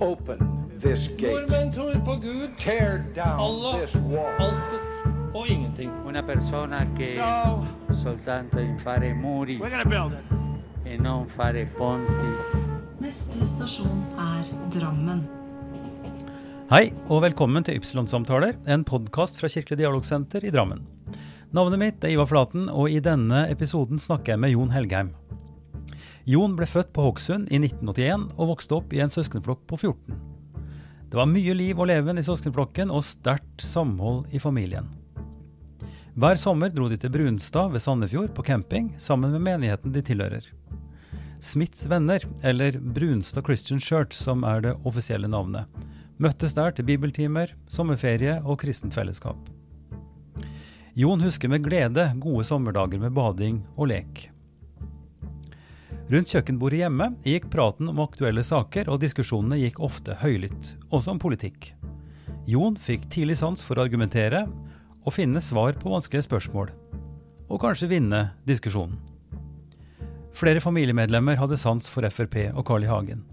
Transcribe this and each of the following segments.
Open this gate. Nordmenn tror på Gud, Tear down Allah, this wall. altet og ingenting. Una persona che So soltanto in fare muri we're gonna build it. e non fare ponti. Neste stasjon er Drammen. Hei, og velkommen til Ypsilon-samtaler, en podkast fra Kirkelig dialogsenter i Drammen. Navnet mitt er Ivar Flaten, og i denne episoden snakker jeg med Jon Helgheim. Jon ble født på Hokksund i 1981 og vokste opp i en søskenflokk på 14. Det var mye liv og leven i søskenflokken og sterkt samhold i familien. Hver sommer dro de til Brunstad ved Sandefjord på camping sammen med menigheten de tilhører. Smiths venner, eller Brunstad Christian Church som er det offisielle navnet, møttes der til bibeltimer, sommerferie og kristent fellesskap. Jon husker med glede gode sommerdager med bading og lek. Rundt kjøkkenbordet hjemme gikk praten om aktuelle saker, og diskusjonene gikk ofte høylytt, også om politikk. Jon fikk tidlig sans for å argumentere og finne svar på vanskelige spørsmål, og kanskje vinne diskusjonen. Flere familiemedlemmer hadde sans for Frp og Carl I. Hagen.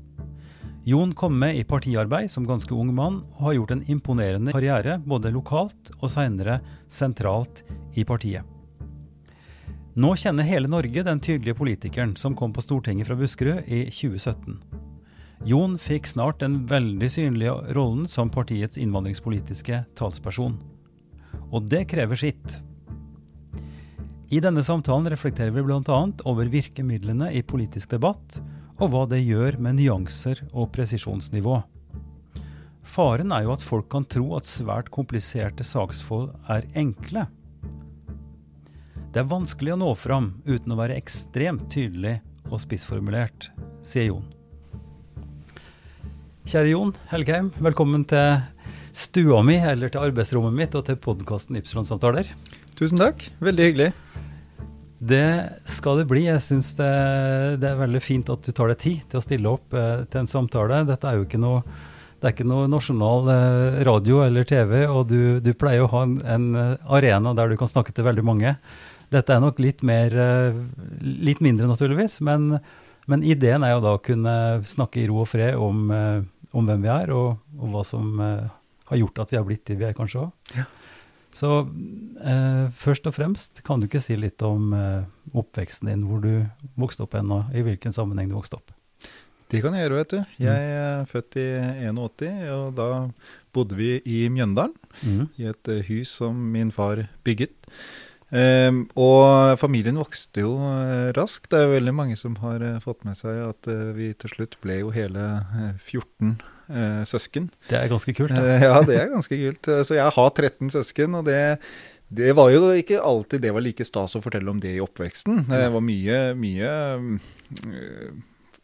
Jon kom med i partiarbeid som ganske ung mann, og har gjort en imponerende karriere både lokalt og seinere sentralt i partiet. Nå kjenner hele Norge den tydelige politikeren som kom på Stortinget fra Buskerud i 2017. Jon fikk snart den veldig synlige rollen som partiets innvandringspolitiske talsperson. Og det krever sitt. I denne samtalen reflekterer vi bl.a. over virkemidlene i politisk debatt, og hva det gjør med nyanser og presisjonsnivå. Faren er jo at folk kan tro at svært kompliserte saksforhold er enkle. Det er vanskelig å nå fram uten å være ekstremt tydelig og spissformulert, sier Jon. Kjære Jon Helgheim, velkommen til stua mi, eller til arbeidsrommet mitt, og til podkasten Ypsilon-samtaler. Tusen takk. Veldig hyggelig. Det skal det bli. Jeg syns det, det, er veldig fint at du tar deg tid til å stille opp eh, til en samtale. Dette er jo ikke noe, det er ikke noe nasjonal eh, radio eller TV, og du, du pleier å ha en, en, arena der du kan snakke til veldig mange. Dette er nok litt, mer, eh, litt mindre, naturligvis, men, men, ideen er jo da å kunne snakke i ro og fred om, eh, om hvem vi er, og, og hva som eh, har gjort at vi har blitt de vi er, kanskje òg. Ja. Så eh, først og fremst, kan du ikke si litt om eh, oppveksten din, hvor du vokste opp hen, og i hvilken sammenheng du vokste opp? Det kan jeg gjøre, vet du. Jeg er født i 81, og da bodde vi i Mjøndalen. Mm. I et hus som min far bygget. Um, og familien vokste jo uh, raskt. Det er jo veldig mange som har uh, fått med seg at vi til slutt ble jo hele 14 søsken. Det er ganske kult. Da. ja, det er ganske kult. Så jeg har 13 søsken, og det det var jo ikke alltid det var like stas å fortelle om det i oppveksten. Det var mye, mye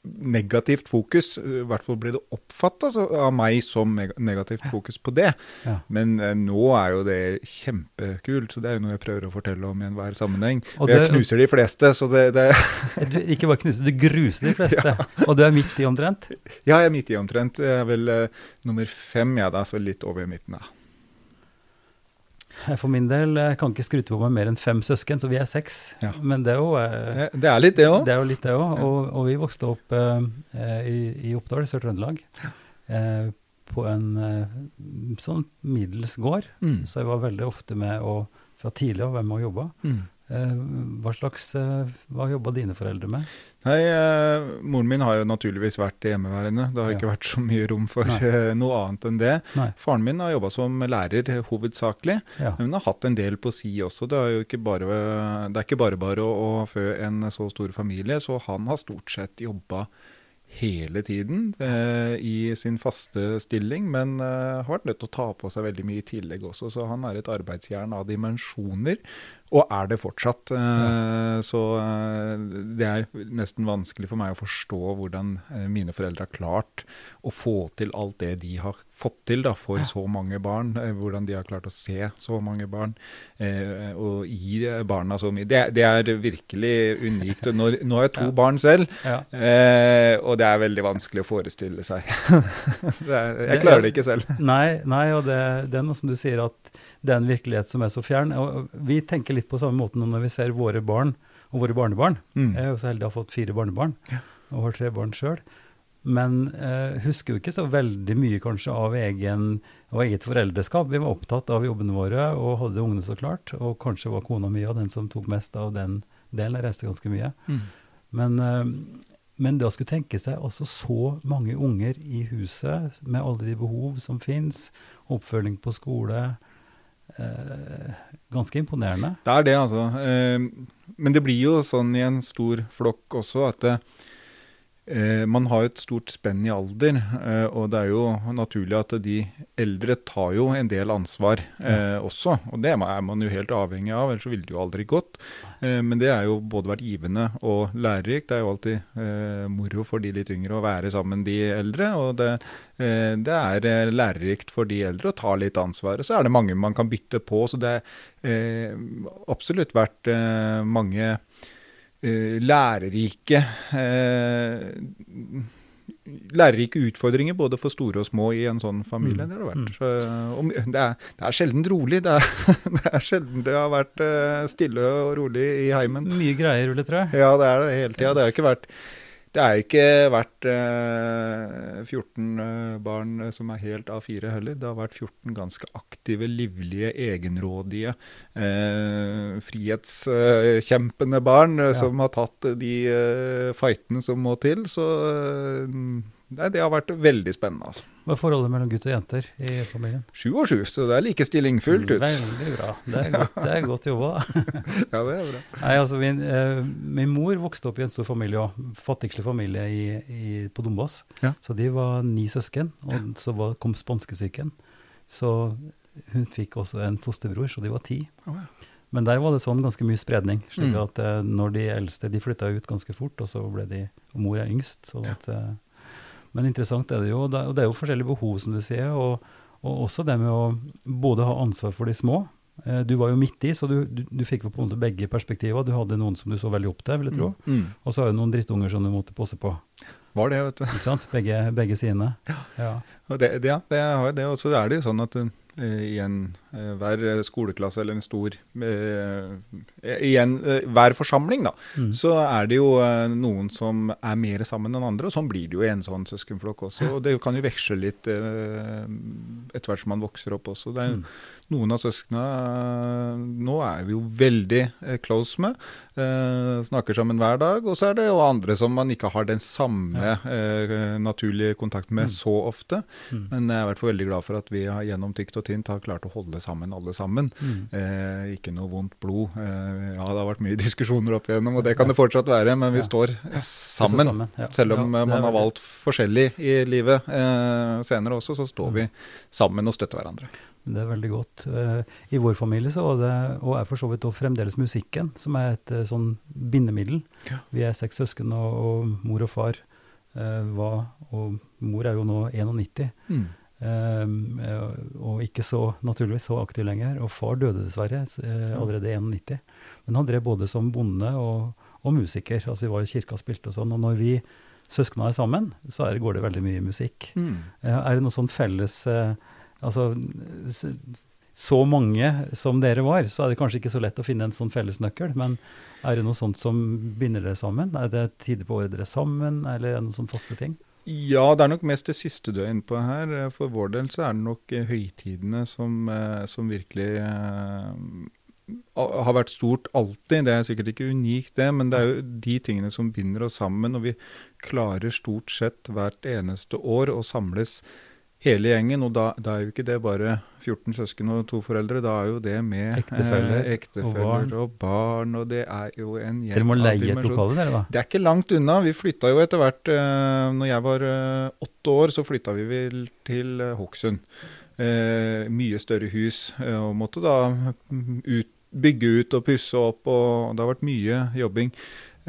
negativt fokus. I hvert fall ble det oppfatta av meg som negativt fokus på det. Ja. Men eh, nå er jo det kjempekult, så det er jo noe jeg prøver å fortelle om i enhver sammenheng. Og jeg det- knuser de fleste, så det, det Du, ikke bare knuser, du gruser de fleste. Og du er midt i omtrent. Ja, jeg er midt i omtrent. Jeg er vel eh, nummer fem, ja da, så litt over midten, da. For min del jeg kan ikke skryte på meg mer enn fem søsken, så vi er seks. Ja. Men det er jo, eh, Det, er litt det òg. det er jo litt det òg. Og, og vi vokste opp eh, i, i Oppdal, i Sør-Trøndelag, eh, på en eh, sånn middels gård. Mm. Så jeg var veldig ofte med å fra tidlig av med og jobbe. Mm. Eh, hva slags eh, Hva jobba dine foreldre med? Nei, eh, moren min har jo naturligvis vært hjemmeværende. Det har Ja. ikke vært så mye rom for eh, noe annet enn det. Nei. Faren min har jobba som lærer eh, hovedsakelig, Ja. men hun har hatt en del på si også. Det er jo ikke bare, det er ikke bare bare å, å fø en så stor familie, så han har stort sett jobba hele tiden eh, i sin faste stilling, men eh, har vært nødt til å ta på seg veldig mye i tillegg også. Så han er et arbeidsjern av dimensjoner, og er det fortsatt. Ja. Så eh, det er nesten vanskelig for meg å forstå hvordan eh, mine foreldre har klart å få til alt det de har fått til da, for så mange barn. eh, Hvordan de har klart å se så mange barn eh, og gi barna så mye. Det, det er virkelig unikt. Nå, nå har jeg to Ja. barn selv, Ja. eh, og det er veldig vanskelig å forestille seg. er, jeg klarer det ikke selv. Nei, nei og det, det er noe som du sier at det er en virkelighet som er så fjern. Og vi tenker litt på samme måte nå når vi ser våre barn og våre barnebarn. Mm. Jeg er jo så heldig å ha fått fire barnebarn og har tre barn sjøl. Men eh, husker jo ikke så veldig mye kanskje av, egen, av eget foreldreskap. Vi var opptatt av jobbene våre og hadde ungene så klart. Og kanskje var kona mi av den som tok mest av den delen. Jeg reiste ganske mye. Mm. Men, eh, men det å skulle tenke seg altså så mange unger i huset, med alle de behov som fins, oppfølging på skole Ganske imponerende. Det er det, altså. Eh, Men det blir jo sånn i en stor flokk også at det, eh, man har jo et stort spenn i alder, eh, og det er jo naturlig at de eldre tar jo en del ansvar eh, også. Og det er man jo helt avhengig av, ellers så ville det jo aldri gått. Eh, men det er jo både vært givende og lærerikt. Det er jo alltid eh, moro for de litt yngre å være sammen de eldre. Og det, eh, det er eh, lærerikt for de eldre å ta litt ansvar. Og så er det mange man kan bytte på. Så det eh, absolutt vært eh, mange eh, lærerike eh, lærerike utfordringer både for store og små i en sånn familie. Mm. Det har det vært. Så, og det, er, det er sjelden rolig. Det er, det er sjelden det har vært eh, stille og rolig i heimen. Mye greier, vil jeg tro. Ja, det er det hele tida. Det har ikke vært det er jo ikke vært eh, 14 eh, barn som er helt A4 heller. Det har vært 14 ganske aktive, livlige, egenrådige, eh, frihetskjempende barn eh, Ja. som har tatt de eh, fightene som må til. Så eh, nei, det har vært veldig spennende. altså. Hva er forholdet mellom gutt og jenter i familien? Sju og sju, så det er likestilling fullt ut. Veldig bra. Det er godt, det er godt jobba. da. Ja, det er bra. Nei, altså min, eh, min mor vokste opp i en stor familie òg. Fattigslig familie i, i, på Dombås. Ja. Så de var ni søsken, og så var, kom spanskesyken. Så hun fikk også en fosterbror, så de var ti. Oh, ja. Men der var det sånn ganske mye spredning. slik Mm. at mm. når de eldste de flytta ut ganske fort, og så ble de og Mor er yngst. sånn at, eh, men interessant er det jo. og Det, er jo forskjellige behov, som du sier. Og, og også det med å både ha ansvar for de små. Eh, Du var jo midt i, så du, du, du fikk på en måte begge perspektiver. Du hadde noen som du så veldig opp til, vil jeg tro. Mm. Og så har du noen drittunger som du måtte passe på. Var det, vet du. Ikke sant? Begge, begge sidene. Ja. Og det, det, ja, det har det. Og så er det jo sånn at uh, i en, hver eh, skoleklasse eller en stor eh, I eh, hver forsamling, da, Mm. så er det jo eh, noen som er mer sammen enn andre. Og sånn blir det jo i en sånn søskenflokk også. Og det kan jo veksle litt eh, etter hvert som man vokser opp også. Det er Mm. Noen av søsknene eh, nå er vi jo veldig eh, close med. eh, snakker sammen hver dag. Og så er det jo andre som man ikke har den samme eh, naturlige kontakt med Mm. så ofte. Mm. Men jeg er i hvert fall veldig glad for at vi har, gjennom tykt og tynt har klart å holde sammen alle sammen. Mm. Eh, ikke noe vondt blod. Eh, ja, det har vært mye diskusjoner opp igjennom, og det kan det fortsatt være, men vi Ja. står sammen. sammen, ja. Selv om eh, man har valgt forskjellig i livet eh, senere også, så står Mm. vi sammen og støtter hverandre. Det er veldig godt. Eh, I vår familie så var det, og er for så vidt også fremdeles musikken, som er et eh, sånn bindemiddel. Vi er seks søsken, og, og mor og far eh, var Og mor er jo nå 91, eh, og ikke så naturligvis så aktiv lenger. Og far døde dessverre eh, allerede i 91. Men han drev både som bonde og, og musiker. Altså vi var i kirka og spilte og sånn. Og når vi søskna er sammen, så er, går det veldig mye musikk. Mm. Eh, Er det noe sånn felles eh, Altså, så mange som dere var, så er det kanskje ikke så lett å finne en sånn fellesnøkkel. Men er det noe sånt som binder dere sammen? Er det tider på året dere er sammen, eller er det noen sånne faste ting? Ja, det er nok mest det siste du er inne på her. Eh, For vår del så er det nok eh, høytidene som, eh, som virkelig har vært stort alltid. Det er sikkert ikke unikt, det, men det er jo de tingene som binder oss sammen. Og vi klarer stort sett hvert eneste år å samles hele gjengen. Og da, da er jo ikke det bare 14 søsken og to foreldre, da er jo det med Ektefeller eh, ektefeller og og, barn. og det er jo en gjeng Dere må leie et lokale, dere da? Det er ikke langt unna. Vi flytta jo etter hvert eh, Når jeg var eh, åtte år, så flytta vi vel til eh, Hokksund. Eh, mye større hus. Eh, og måtte da ut, bygge ut og pusse opp, og det har vært mye jobbing.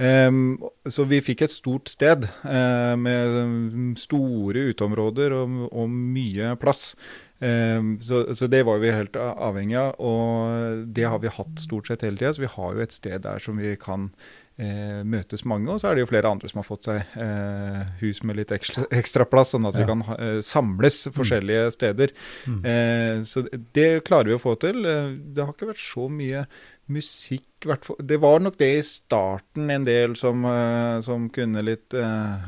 Em, så vi fikk et stort sted uh, med mm, store uteområder og, og mye plass. Um, så, så det var vi helt avhengig av, og det har vi hatt stort sett hele tida. Så vi har jo et sted der som vi kan uh, møtes mange, og så er det jo flere andre som har fått seg uh, hus med litt ekstra, ekstra plass, sånn at vi kan ha, samles forskjellige steder. Mm. Så det klarer vi å få til. Det har ikke vært så mye musikk Det var nok det i starten en del som, eh, som kunne litt eh,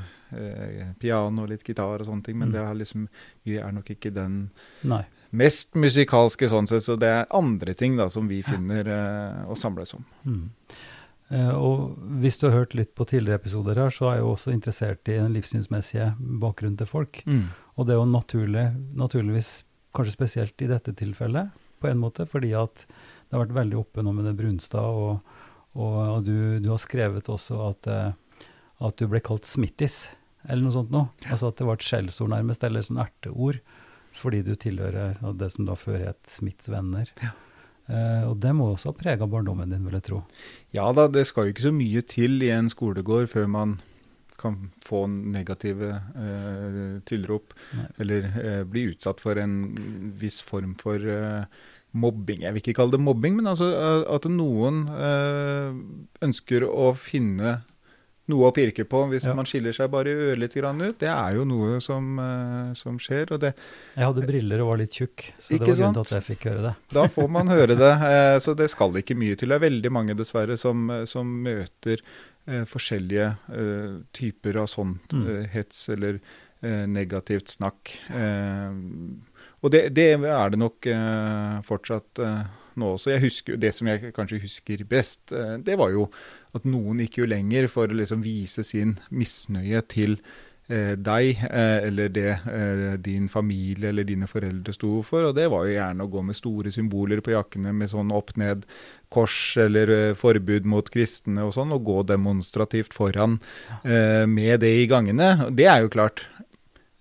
piano og litt gitar og sånne ting, men Mm. det er liksom, vi er nok ikke den Nei. mest musikalske sånn sett, så det er andre ting da som vi finner uh, å samles om. Mm. Uh, og hvis du har hørt litt på tidligere episoder her, så er jeg jo også interessert i den livssynsmessige bakgrunnen til folk. Og det er jo naturlig, naturligvis kanskje spesielt i dette tilfellet, på en måte, fordi at det har vært veldig oppe nå med det Brunstad, og, og, og du, du har skrevet også at, eh, at du ble kalt smittis, eller noe sånt noe. Altså at det var et skjellsord nærmest, eller sånn erteord, fordi du tilhører det som da før het Smiths venner. Eh, og det må også ha prega barndommen din, vil jeg tro. Ja da, det skal jo ikke så mye til i en skolegård før man kan få negative uh, tilrop, Nei. eller uh, bli utsatt for en viss form for eh, mobbing. Jeg vil ikke kalle det mobbing, men altså eh, at noen eh, ønsker å finne noe å pirke på hvis Ja. man skiller seg bare ørlite grann ut. Det er jo noe som, eh, som skjer, det, Jeg hadde briller og var litt tjukk, så det var grunnen til at jeg fikk høre det. Da får man høre det. Så det skal ikke mye til. Det er veldig mange dessverre som, som møter eh, forskjellige eh, typer av sånn Mm. hets eller eh, negativt snakk. Eh, og det, det er det nok eh, fortsatt eh, nå også. Husker, det som jeg kanskje husker best, eh, det var jo at noen gikk jo lenger for å liksom vise sin misnøye til deg, eller det din familie eller dine foreldre sto for. Og det var jo gjerne å gå med store symboler på jakkene med sånn opp-ned-kors eller forbud mot kristne og sånn, og gå demonstrativt foran med det i gangene. Det er jo klart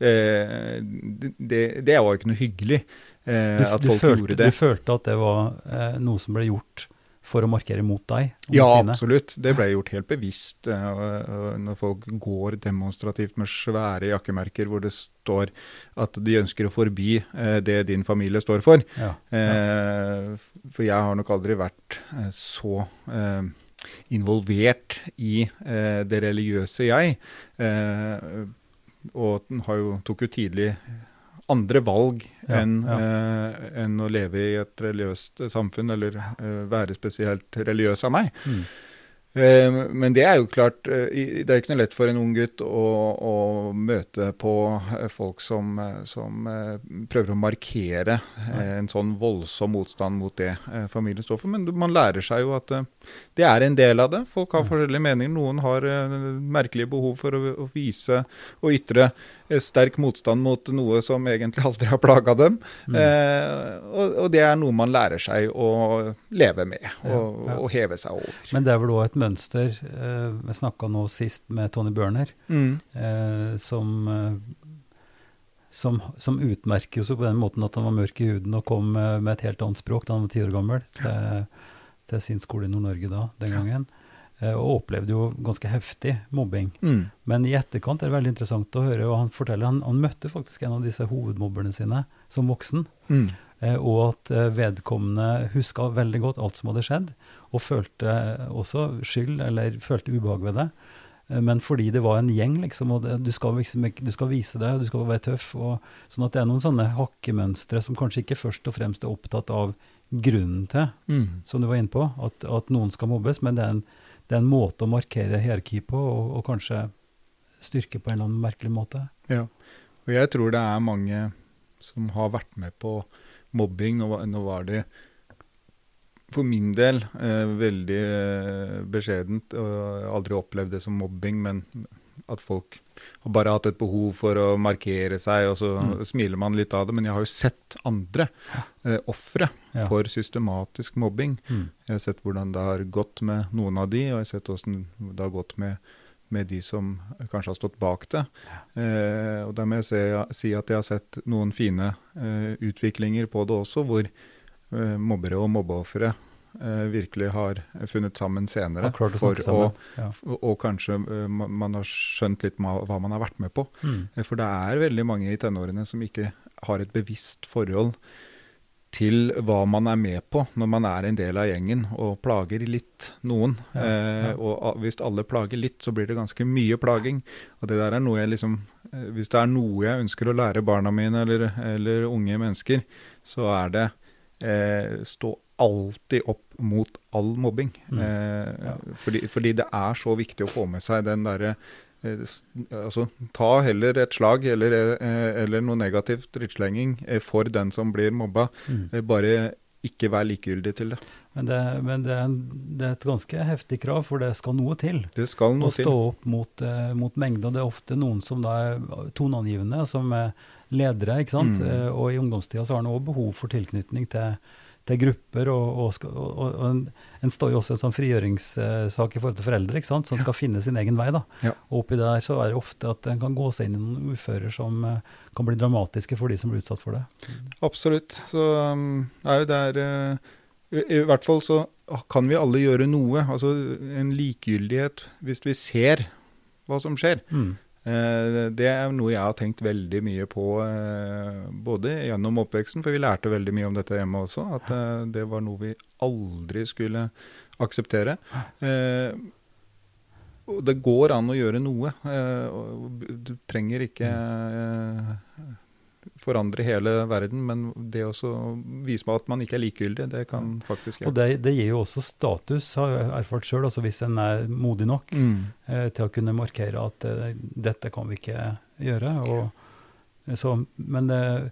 det, det- det var jo ikke noe hyggelig eh, at folk følte, gjorde det. du følte at det var eh, noe som ble gjort for å markere mot deg? Mot Ja, dine? absolutt. Det ble gjort helt bevisst eh, når folk går demonstrativt med svære jakkemerker hvor det står at de ønsker å forby eh, det din familie står for. Ja. Eh, For jeg har nok aldri vært eh, så eh, involvert i eh, det religiøse, jeg. Og jo, tok jo tidlig andre valg Ja, enn ja. eh, enn å leve i et religiøst samfunn, eller eh, være spesielt religiøs av meg. Mm. Eh, Men det er jo klart, eh, det er ikke noe lett for en ung gutt å, å møte på eh, folk som, eh, som prøver å markere en sånn voldsom motstand mot det familien står for. Men man lærer seg jo at det er en del av det. Folk har forskjellige meninger. Noen har merkelige behov for å, å vise og ytre sterk motstand mot noe som egentlig aldri har plaga dem. Mm. Eh, og, og det er noe man lærer seg å leve med og, Ja, ja. og heve seg over. Men det er vel òg et mønster eh, Vi snakka nå sist med Tony Børner, Mm. eh, som, eh, som, som utmerker seg på den måten at han var mørk i huden og kom eh, med et helt annet språk da han var ti år gammel, til, til sin skole i Nord-Norge da, den gangen. Eh, og opplevde jo ganske heftig mobbing. Mm. Men i etterkant er det veldig interessant å høre, og han forteller han, han møtte faktisk en av disse hovedmobberne sine som voksen. Mm. Eh, og at vedkommende huska veldig godt alt som hadde skjedd, og følte også skyld, eller følte ubehag ved det. Eh, Men fordi det var en gjeng, liksom, og det, du, skal liksom, du skal vise deg, du skal være tøff. Og, sånn at det er noen sånne hakkemønstre som kanskje ikke først og fremst er opptatt av grunnen til, Mm. som du var inne på, at, at noen skal mobbes, men det er en, det er en måte å markere hierarki på, og, og kanskje styrke på en eller annen merkelig måte. Ja. Og jeg tror det er mange som har vært med på mobbing. Nå, nå var det for min del eh, veldig eh, beskjedent. Og jeg har aldri opplevd det som mobbing, men at folk har bare hatt et behov for å markere seg, og så Mm. smiler man litt av det. Men jeg har jo sett andre eh, ofre Ja. for systematisk mobbing. Mm. Jeg har sett hvordan det har gått med noen av de, og jeg har sett hvordan det har gått med, med de som kanskje har stått bak det. Eh, og der må jeg se, si at jeg har sett noen fine eh, utviklinger på det også, hvor eh, mobbere og mobbeofre eh, virkelig har funnet sammen senere. Å for å, sammen. Ja. og, kanskje eh, man har skjønt litt hva man har vært med på. Mm. Eh, For det er veldig mange i tenårene som ikke har et bevisst forhold til hva man er med på når man er en del av gjengen og plager litt noen. Ja, eh. Og hvis alle plager litt, så blir det ganske mye plaging. Og det der er noe jeg liksom eh, Hvis det er noe jeg ønsker å lære barna mine eller, eller unge mennesker, så er det eh, stå alltid opp mot all mobbing. Mm. Eh, Ja. fordi, fordi det er så viktig å få med seg den derre eh, altså, ta heller et slag eller, eh, eller noe negativt drittslenging eh, for den som blir mobba. Mm. Eh, Bare ikke vær likegyldig til det. Men, det, men det, er en, det er et ganske heftig krav, for det skal noe til. Det skal Å stå opp mot, mot mengde. Og det er ofte noen som da er toneangivende, som er ledere. ikke sant? Mm. Eh, og i ungdomstida så har en òg behov for tilknytning til, til grupper. Og, og, og, og, en, en står jo også en sånn frigjøringssak i forhold til foreldre, ikke sant? som skal finne sin egen vei. da. Ja. Og oppi der så er det ofte at en kan gå seg inn i noen ufører som eh, kan bli dramatiske for de som blir utsatt for det. Absolutt. Så um, er jo der uh, i, I hvert fall så kan vi alle gjøre noe. Altså en likegyldighet hvis vi ser hva som skjer. Mm. Eh, det er noe jeg har tenkt veldig mye på eh, både gjennom oppveksten, for vi lærte veldig mye om dette hjemme også, at eh, det var noe vi aldri skulle akseptere. Det går an å gjøre noe. du trenger ikke forandre hele verden, men det også å vise meg at man ikke er likegyldig, det kan faktisk gjøre. Og det, det gir jo også status, har jeg erfart sjøl, altså hvis en er modig nok. Mm. eh, til å kunne markere at eh, dette kan vi ikke gjøre. Og, så, men eh,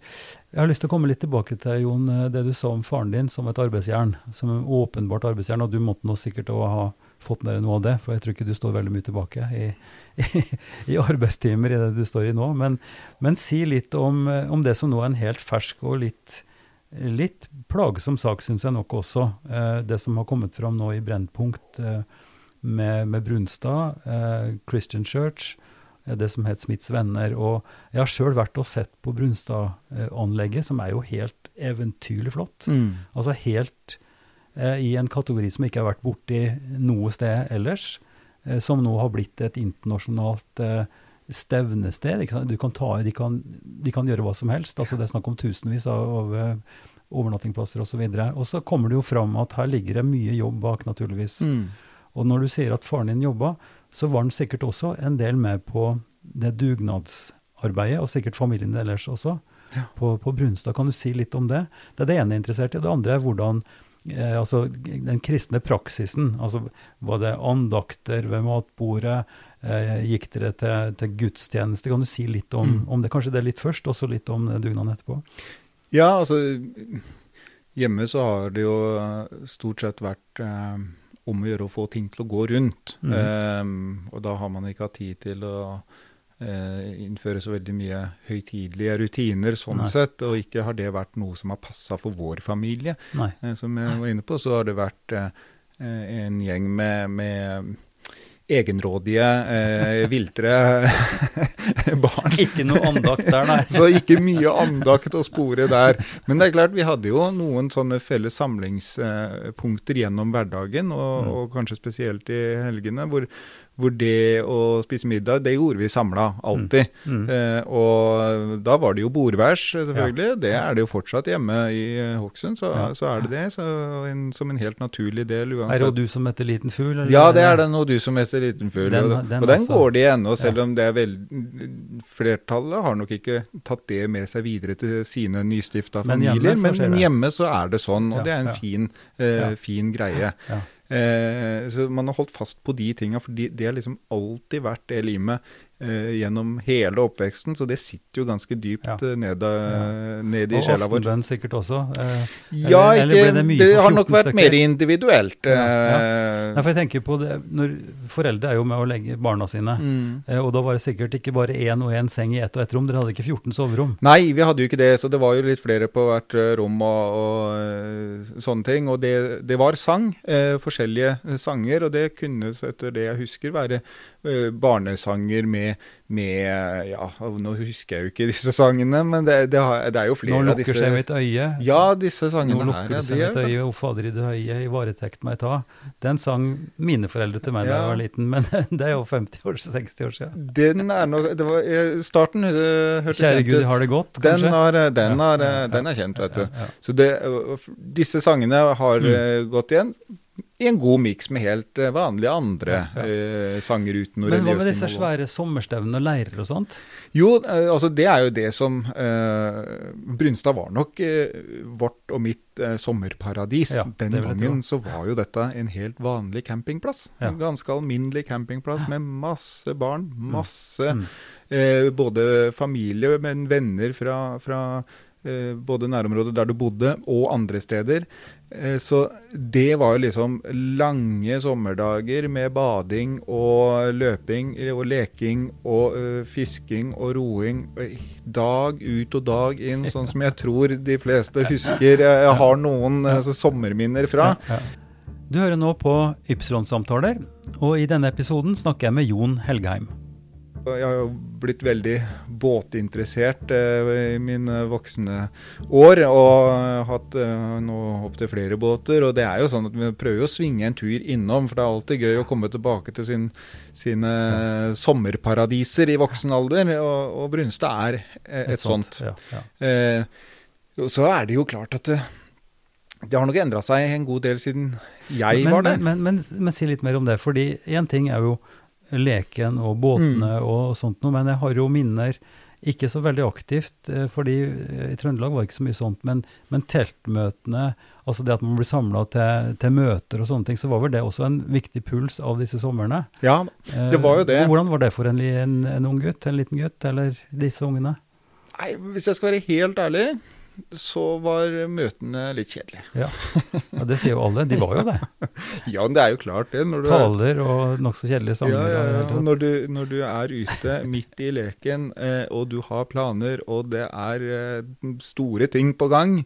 jeg har lyst til å komme litt tilbake til Jon, eh, det du sa om faren din som et arbeidsjern. Som en åpenbart arbeidsjern, og du måtte nå sikkert òg ha fått med deg noe av det, for jeg tror ikke du står veldig mye tilbake i, i, i arbeidstimer i det du står i nå. Men, men si litt om, eh, om det som nå er en helt fersk og litt, litt plagsom sak, syns jeg nok også. Eh, det som har kommet fram nå i Brennpunkt. Eh, med, med Brunstad, Christian Church, det som het Smiths Venner. Og jeg har sjøl vært og sett på Brunstad-anlegget, som er jo helt eventyrlig flott. Mm. Altså helt i en kategori som ikke har vært borti noe sted ellers. Eh, som nå har blitt et internasjonalt eh, stevnested. Du kan ta, de, kan, de kan gjøre hva som helst. altså Det er snakk om tusenvis av, av eh, overnattingsplasser osv. Og så kommer det jo fram at her ligger det mye jobb bak, naturligvis. Mm. Og når du sier at faren din jobba, så var han sikkert også en del med på det dugnadsarbeidet, og sikkert familien ellers også, på, på Brunstad. Kan du si litt om det? Det er det ene jeg er interessert i. og Det andre er hvordan eh, altså den kristne praksisen. altså Var det andakter ved matbordet? Eh, gikk dere til, til gudstjeneste? Kan du si litt om, Mm. om det? Kanskje det litt først, og så litt om dugnaden etterpå? Ja, altså Hjemme så har det jo stort sett vært eh, om å gjøre å få ting til å gå rundt. Mm. Eh, og da har man ikke hatt tid til å eh, innføre så veldig mye høytidelige rutiner sånn Nei. sett. Og ikke har det vært noe som har passa for vår familie. Eh, som jeg var inne på, så har det vært eh, en gjeng med, med egenrådige, eh, viltre barn. Ikke noe andakt der, nei. Så ikke mye andakt å spore der. Men det er klart, vi hadde jo noen sånne felles samlingspunkter gjennom hverdagen, og, Mm. og kanskje spesielt i helgene, hvor, hvor det å spise middag, det gjorde vi samla, alltid. Mm. Eh, og da var det jo bordværs, selvfølgelig. Det er det jo fortsatt hjemme i eh, Hokksund, så, Ja. så er det det. Så en, som en helt naturlig del uansett. Er det du som heter liten fugl? eller? Ja, det er den, og du som heter liten fugl. Den- og, den og den går det ennå, selv Ja. om det er veldig flertallet har nok ikke tatt det med seg videre til sine nystifta Men hjemme familier. Men, men hjemme så er det sånn, og Ja, det er en ja. fin, eh, Ja. fin greie. Eh, så man har holdt fast på de tinga, for de, det har liksom alltid vært det limet gjennom hele oppveksten. Så det sitter jo ganske dypt Ja. eh, ned, Ja. ned i Og sjela vår. aftenbønn sikkert også. Eh, Ja, eller- ikke, eller det det har nok vært stykker? mer individuelt. Ja, eh, Nei, for jeg tenker på det, når Foreldre er jo med å legge barna sine. mm. Eh, og da var det sikkert ikke bare én og én seng i ett og ett rom. Dere hadde ikke 14 soverom. Nei, vi hadde jo ikke det, så det var jo litt flere på hvert eh, rom og, og eh, sånne ting. Og det, det var sang, eh, forskjellige eh, sanger, og det kunne, etter det jeg husker, være eh, barnesanger med, med Ja, nå husker jeg jo ikke disse sangene, men det, det, har, det er jo flere Nå lukker seg mitt øye. Ja, disse Nå sangene her. lukker ja, seg mitt øye, o Fader i det høye, i varetekt meg ta. Den sang mine foreldre til meg da Ja. jeg var liten, men det er jo 50 år, 60 år siden. Den er nok det var, eh, Starten uh, hørtes kjent ut. ut. Gud, har det godt, Den, kanskje? har, eh, den, har, eh, ja. den er kjent, vet du. Så det, disse sangene har Mm. gått igjen. I en god miks med helt eh, vanlige andre Ja, ja. eh, sanger uten noe Men hva med disse svære sommerstevnene og leirer og sånt? Jo, eh, altså det er jo det som eh, Brynstad var nok vårt og mitt sommerparadis. Ja, Den gangen så var jo dette en helt vanlig campingplass. En ganske alminnelig campingplass med masse barn, masse Mm. eh, både familie, men venner fra, fra eh, både nærområdet der du bodde, og andre steder. Eh, Så det var jo liksom lange sommerdager med bading og løping og leking og uh, fisking og roing. eh, Dag ut og dag inn, sånn som jeg tror de fleste husker. Jeg har noen altså, sommerminner fra. Du hører nå på Ypsilon-samtaler, og i denne episoden snakker jeg med Jon Helgheim. Jeg har jo blitt veldig båtinteressert eh, i mine voksne år, og har hatt eh, nå opptil flere båter. Og det er jo sånn at vi prøver å svinge en tur innom, for det er alltid gøy å komme tilbake til sin, sine sommerparadiser i voksen alder, og, og Brunstad er eh, et, sånt. Ja, ja. Eh, så er det jo klart at det, det har nok endra seg en god del siden jeg men, var der. Men, men, men, men si litt mer om det, fordi én ting er jo leken og båtene Mm. og sånt noe, men jeg har jo minner ikke så veldig aktivt, eh, fordi eh, i Trøndelag var det ikke så mye sånt, men, men teltmøtene, altså det at man blir samla til, til møter og sånne ting, så var vel det også en viktig puls av disse somrene. Ja, Eh, Det var jo det. Hvordan var det for en, en, en ung gutt, en liten gutt, eller disse ungene? Nei, hvis jeg skal være helt ærlig, så var møtene litt kjedelige. Ja. ja, det sier jo alle. De var jo det. Ja, men det er jo klart det. Når du er, Taler og nokså kjedelige sanger. ja, ja, ja. Når, du, når du er ute midt i leken, eh, og du har planer, og det er eh, store ting på gang,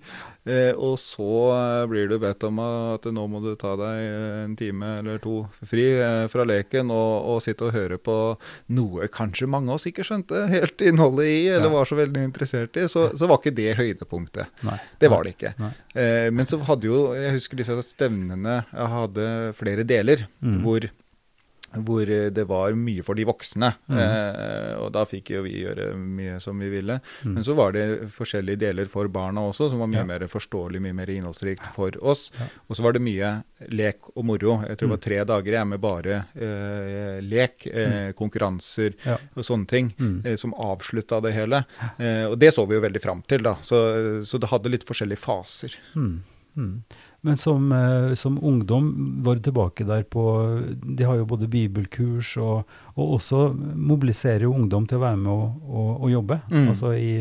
eh, og så eh, blir du bedt om at nå må du ta deg eh, en time eller to fri eh, fra leken og, og sitte og høre på noe kanskje mange av oss ikke skjønte helt innholdet i, eller Ja. var så veldig interessert i, så, så var ikke det høydepunktet. Nei. Det var det ikke. Eh, men så hadde jo, jeg husker disse stevnene jeg hadde flere deler, Mm. hvor, hvor eh, det var mye for de voksne. Mm. Eh, og da fikk jo vi gjøre mye som vi ville. Mm. Men så var det forskjellige deler for barna også, som var mye Ja. mer forståelig, mye mer innholdsrikt for oss. Ja. Og så var det mye lek og moro. Jeg tror det var tre dager jeg med bare eh, lek, eh, konkurranser Ja. og sånne ting, Mm. eh, som avslutta det hele. Eh, og det så vi jo veldig fram til, da. Så, så det hadde litt forskjellige faser. Mm. Men som, eh, som ungdom var du tilbake der på De har jo både bibelkurs og, og også mobiliserer jo ungdom til å være med og, og, og jobbe. Mm. Altså i,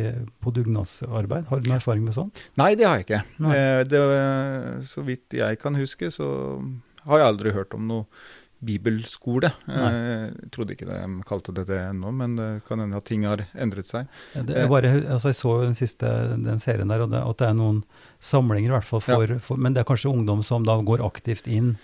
på dugnadsarbeid. Har du noen erfaring med sånt? Nei, det har jeg ikke. Eh, det, så vidt jeg kan huske, så har jeg aldri hørt om noe bibelskole. Eh, Jeg trodde ikke de kalte det det ennå, men det kan hende at ting har endret seg. Det er bare, altså jeg så den siste den serien der, og det, at det er noen samlinger i hvert fall for, for Men det er kanskje ungdom som da går aktivt inn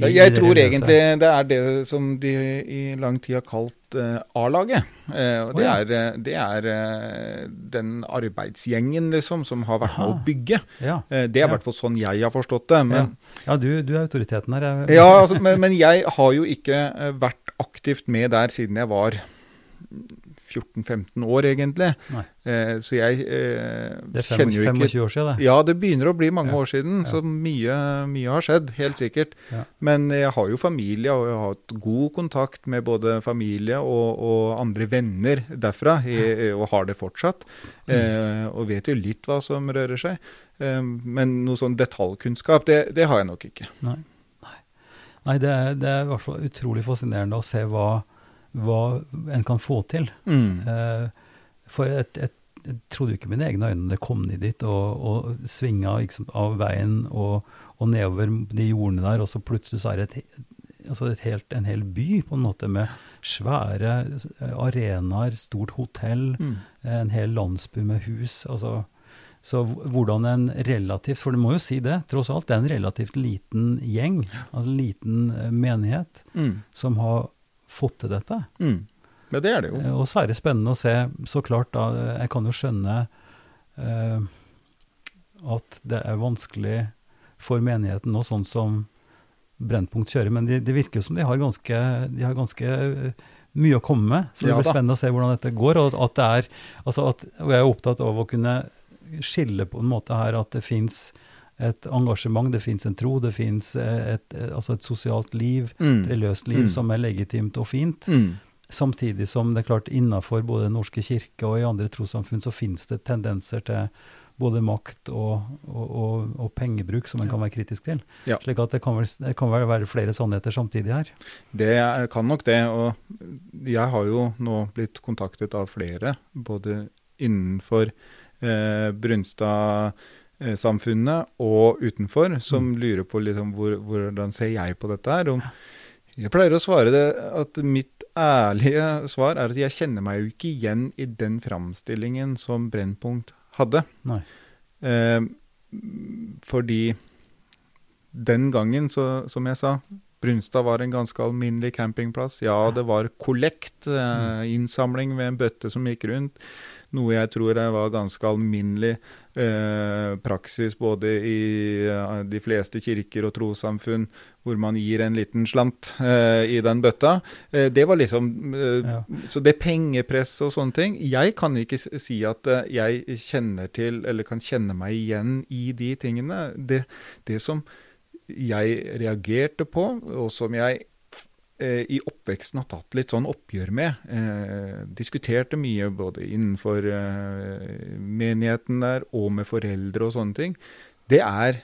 i, jeg tror egentlig det er det som de i lang tid har kalt uh, A-laget. Uh, og oh, det ja. er, eh, det er uh, den arbeidsgjengen liksom, som har vært med å bygge. Ja, det er i Ja. hvert fall sånn jeg har forstått det. Men, ja du, du er autoriteten her. Ja, altså, men, men jeg har jo ikke vært aktivt med der siden jeg var 14-15 år, egentlig. Eh, så jeg eh, det er kjenner jo 25, ikke 25 år siden, det. Ja, det begynner å bli mange Ja, år siden, ja. så mye, mye har skjedd. Helt sikkert. Ja. Men jeg har jo familie, og jeg har hatt god kontakt med både familie og, og andre venner derfra, i, og har det fortsatt. Mm. Eh, og vet jo litt hva som rører seg. Eh, men noe sånn detaljkunnskap, det, det har jeg nok ikke. Nei, Nei. Nei det, er, det er i hvert fall utrolig fascinerende å se hva, hva en kan få til. Eh, for jeg, jeg, trodde jo ikke mine egne øyne da jeg kom ned dit og, og svinga liksom, av veien og, og nedover de jordene der, og så plutselig så er det et, altså et helt, en hel by på en måte med svære arenaer, stort hotell, en hel landsby med hus. altså så hvordan en relativt, for du må jo si det, tross alt, det er en relativt liten gjeng, altså en liten eh, menighet, Mm. som har fått til dette. Mm. Ja, det er det jo. Eh, Og så er det spennende å se, så klart da, eh, jeg kan jo skjønne eh, at det er vanskelig for menigheten nå, sånn som Brennpunkt kjører, men det de virker jo som de har ganske, de har ganske eh, mye å komme med. Så det blir spennende å se hvordan dette går. Og at det er, altså at, og jeg er opptatt av å kunne skille på en måte her at det fins et engasjement, det fins en tro, det fins et, et, altså et sosialt liv, Mm. et religiøst liv Mm. som er legitimt og fint. Mm. Samtidig som det er klart innafor både Den norske kirke og i andre trossamfunn så finnes det tendenser til både makt og, og, og, og pengebruk som en kan være kritisk til. Ja. Slik at det kan, vel, det kan vel være flere sannheter samtidig her. Det kan nok det. Og jeg har jo nå blitt kontaktet av flere, både innenfor eh, Brunstad-samfunnet og utenfor, som lurer på liksom hvor, hvordan ser jeg på dette her. Om, jeg pleier å svare det at mitt ærlige svar er at jeg kjenner meg jo ikke igjen i den framstillingen som Brennpunkt hadde. Eh, fordi den gangen, så, som jeg sa, Brunstad var en ganske alminnelig campingplass. Ja, det var kollekt, eh, innsamling ved en bøtte som gikk rundt. Noe jeg tror var ganske alminnelig eh, praksis både i eh, de fleste kirker og trossamfunn, hvor man gir en liten slant eh, i den bøtta. Eh, det var liksom Ja. Så det pengepresset og sånne ting Jeg kan ikke si at jeg kjenner til, eller kan kjenne meg igjen i de tingene. Det, det som jeg reagerte på, og som jeg i oppveksten har tatt litt sånn oppgjør med. Eh, diskuterte mye både innenfor eh, menigheten der og med foreldre og sånne ting. Det er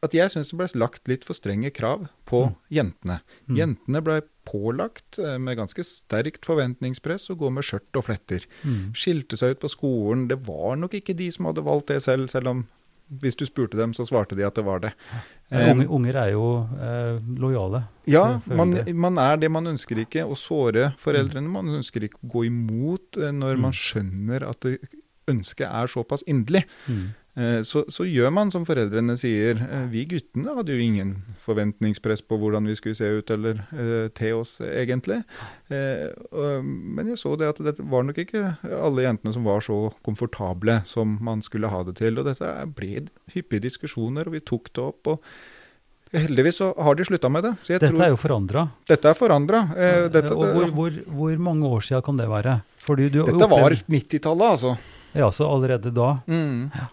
at jeg syns det ble lagt litt for strenge krav på jentene. Mm. Jentene ble pålagt eh, med ganske sterkt forventningspress å gå med skjørt og fletter. Mm. Skilte seg ut på skolen. Det var nok ikke de som hadde valgt det selv, selv om hvis du spurte dem, så svarte de at det var det. Unge, unger er jo eh, lojale. ja, man, man er det. Man ønsker ikke å såre foreldrene. Man ønsker ikke å gå imot eh, når Mm. man skjønner at det ønsket er såpass inderlig. Mm. Eh, Så, så gjør man som foreldrene sier. Eh, Vi guttene hadde jo ingen forventningspress på hvordan vi skulle se ut eller uh, til oss, egentlig. Uh, Men jeg så det at det var nok ikke alle jentene som var så komfortable som man skulle ha det til. Og dette ble hyppige diskusjoner, og vi tok det opp. og Heldigvis så har de slutta med det. Så jeg Dette tror er jo forandra. dette er forandra. Eh, og hvor, hvor, hvor mange år siden kan det være? Fordi du dette var 90-tallet, altså. Ja, så allerede da. Mm. Eh,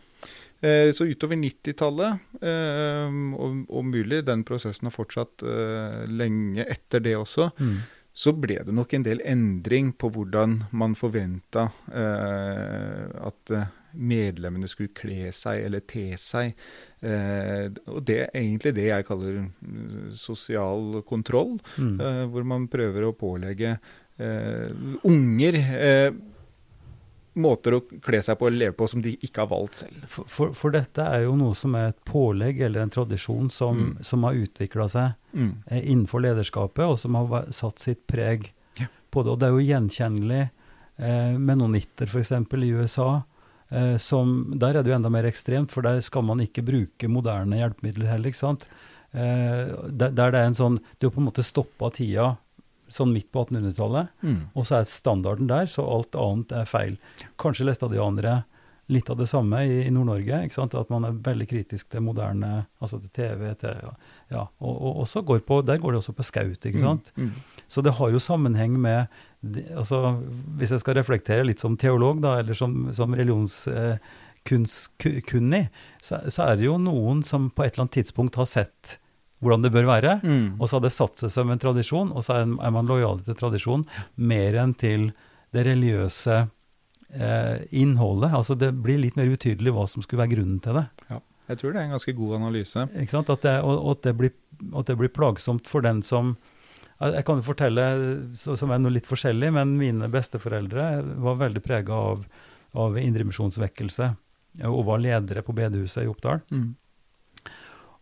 så utover 90-tallet, eh, og, og mulig den prosessen har fortsatt eh, lenge etter det også, Mm. så ble det nok en del endring på hvordan man forventa eh, at eh, medlemmene skulle kle seg eller te seg. Eh, og det er egentlig det jeg kaller mm, sosial kontroll, Mm. eh, hvor man prøver å pålegge eh, unger eh, måter å kle seg på og leve på som de ikke har valgt selv. For, for, for dette er jo noe som er et pålegg eller en tradisjon som, Mm. som har utvikla seg Mm. eh, innenfor lederskapet, og som har satt sitt preg Ja. på det. Og det er jo gjenkjennelig. Eh, Menonitter f.eks. i USA, eh, som, der er det jo enda mer ekstremt, for der skal man ikke bruke moderne hjelpemidler heller. ikke sant? Eh, der, der det er en sånn Du har på en måte stoppa tida sånn midt på 1800-tallet, Mm. og så er standarden der, så alt annet er feil. Kanskje læstadianere litt av det samme i, i Nord-Norge, ikke sant? at man er veldig kritisk til moderne, altså til TV, til, ja, og, og også går på, der går det også på skaut, ikke sant? Mm. Så det har jo sammenheng med, altså hvis jeg skal reflektere litt som teolog da, eller som, som religionskunnig, så, så er det jo noen som på et eller annet tidspunkt har sett hvordan det bør være, Mm. og så har det satt seg som en tradisjon, og så er, man lojal til tradisjon mer enn til det religiøse eh, innholdet. Altså det blir litt mer utydelig hva som skulle være grunnen til det. Ja, jeg tror det er en ganske god analyse. Ikke sant? At det, og, og at, det blir, at det blir plagsomt for den som jeg kan jo fortelle, så, som er noe litt forskjellig, men mine besteforeldre var veldig prega av, av indremisjonsvekkelse, og var ledere på bedehuset i Oppdal. Mm.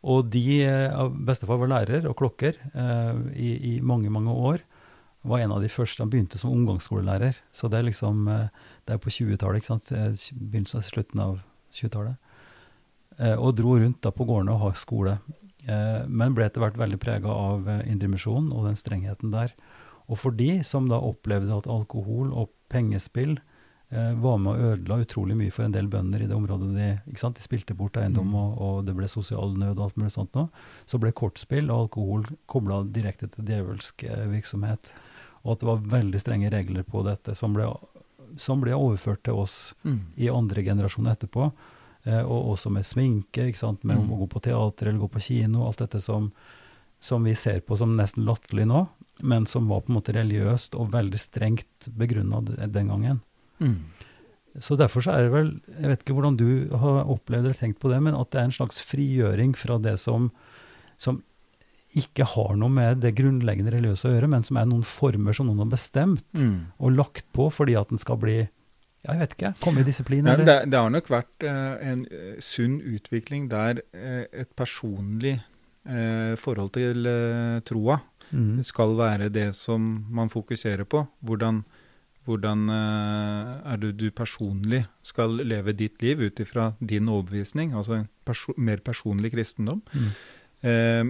Og de, eh, bestefar var lærer og klokker eh, i, i mange, mange år. Var en av de første, Han begynte som omgangsskolelærer. Så det er liksom, eh, det er på 20-tallet, ikke sant? Eh, Begynnelsen av slutten av 20-tallet. Eh, og dro rundt da på gårdene og har skole. Men ble etter hvert veldig prega av indremisjonen og den strengheten der. Og for de som da opplevde at alkohol og pengespill var med og ødela utrolig mye for en del bønder i det området de ikke sant? De spilte bort eiendom, Mm. og, og det ble sosial nød og alt mulig sånt noe. Så ble kortspill og alkohol kobla direkte til djevelsk eh, virksomhet. Og at det var veldig strenge regler på dette, som ble, som ble overført til oss Mm. i andre generasjoner etterpå. eh, og også med sminke, ikke sant? med Mm. å gå på teater eller gå på kino, alt dette som, som vi ser på som nesten latterlig nå, men som var på en måte religiøst og veldig strengt begrunna den gangen. Mm. Så derfor så er det vel, jeg vet ikke hvordan du har opplevd eller tenkt på det, men at det er en slags frigjøring fra det som, som ikke har noe med det grunnleggende religiøse å gjøre, men som er noen former som noen har bestemt Mm. og lagt på fordi at den skal bli, ja, jeg vet ikke, komme i disiplin, eller? det, det har nok vært eh, en eh, sunn utvikling der eh, et personlig eh, forhold til troa Mm. skal være det som man fokuserer på. Hvordan, hvordan eh, er det du personlig skal leve ditt liv ut ifra din overbevisning, altså en perso mer personlig kristendom. Mm. Eh,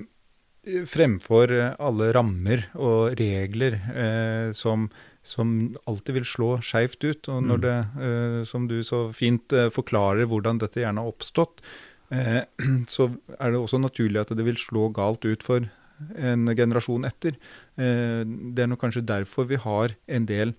fremfor eh, alle rammer og regler eh, som, som alltid vil slå skeivt ut. Og når Mm. det, eh, som du så fint eh, forklarer hvordan dette gjerne har oppstått, eh, så er det også naturlig at det vil slå galt ut for en generasjon etter. Eh, Det er nok kanskje derfor vi har en del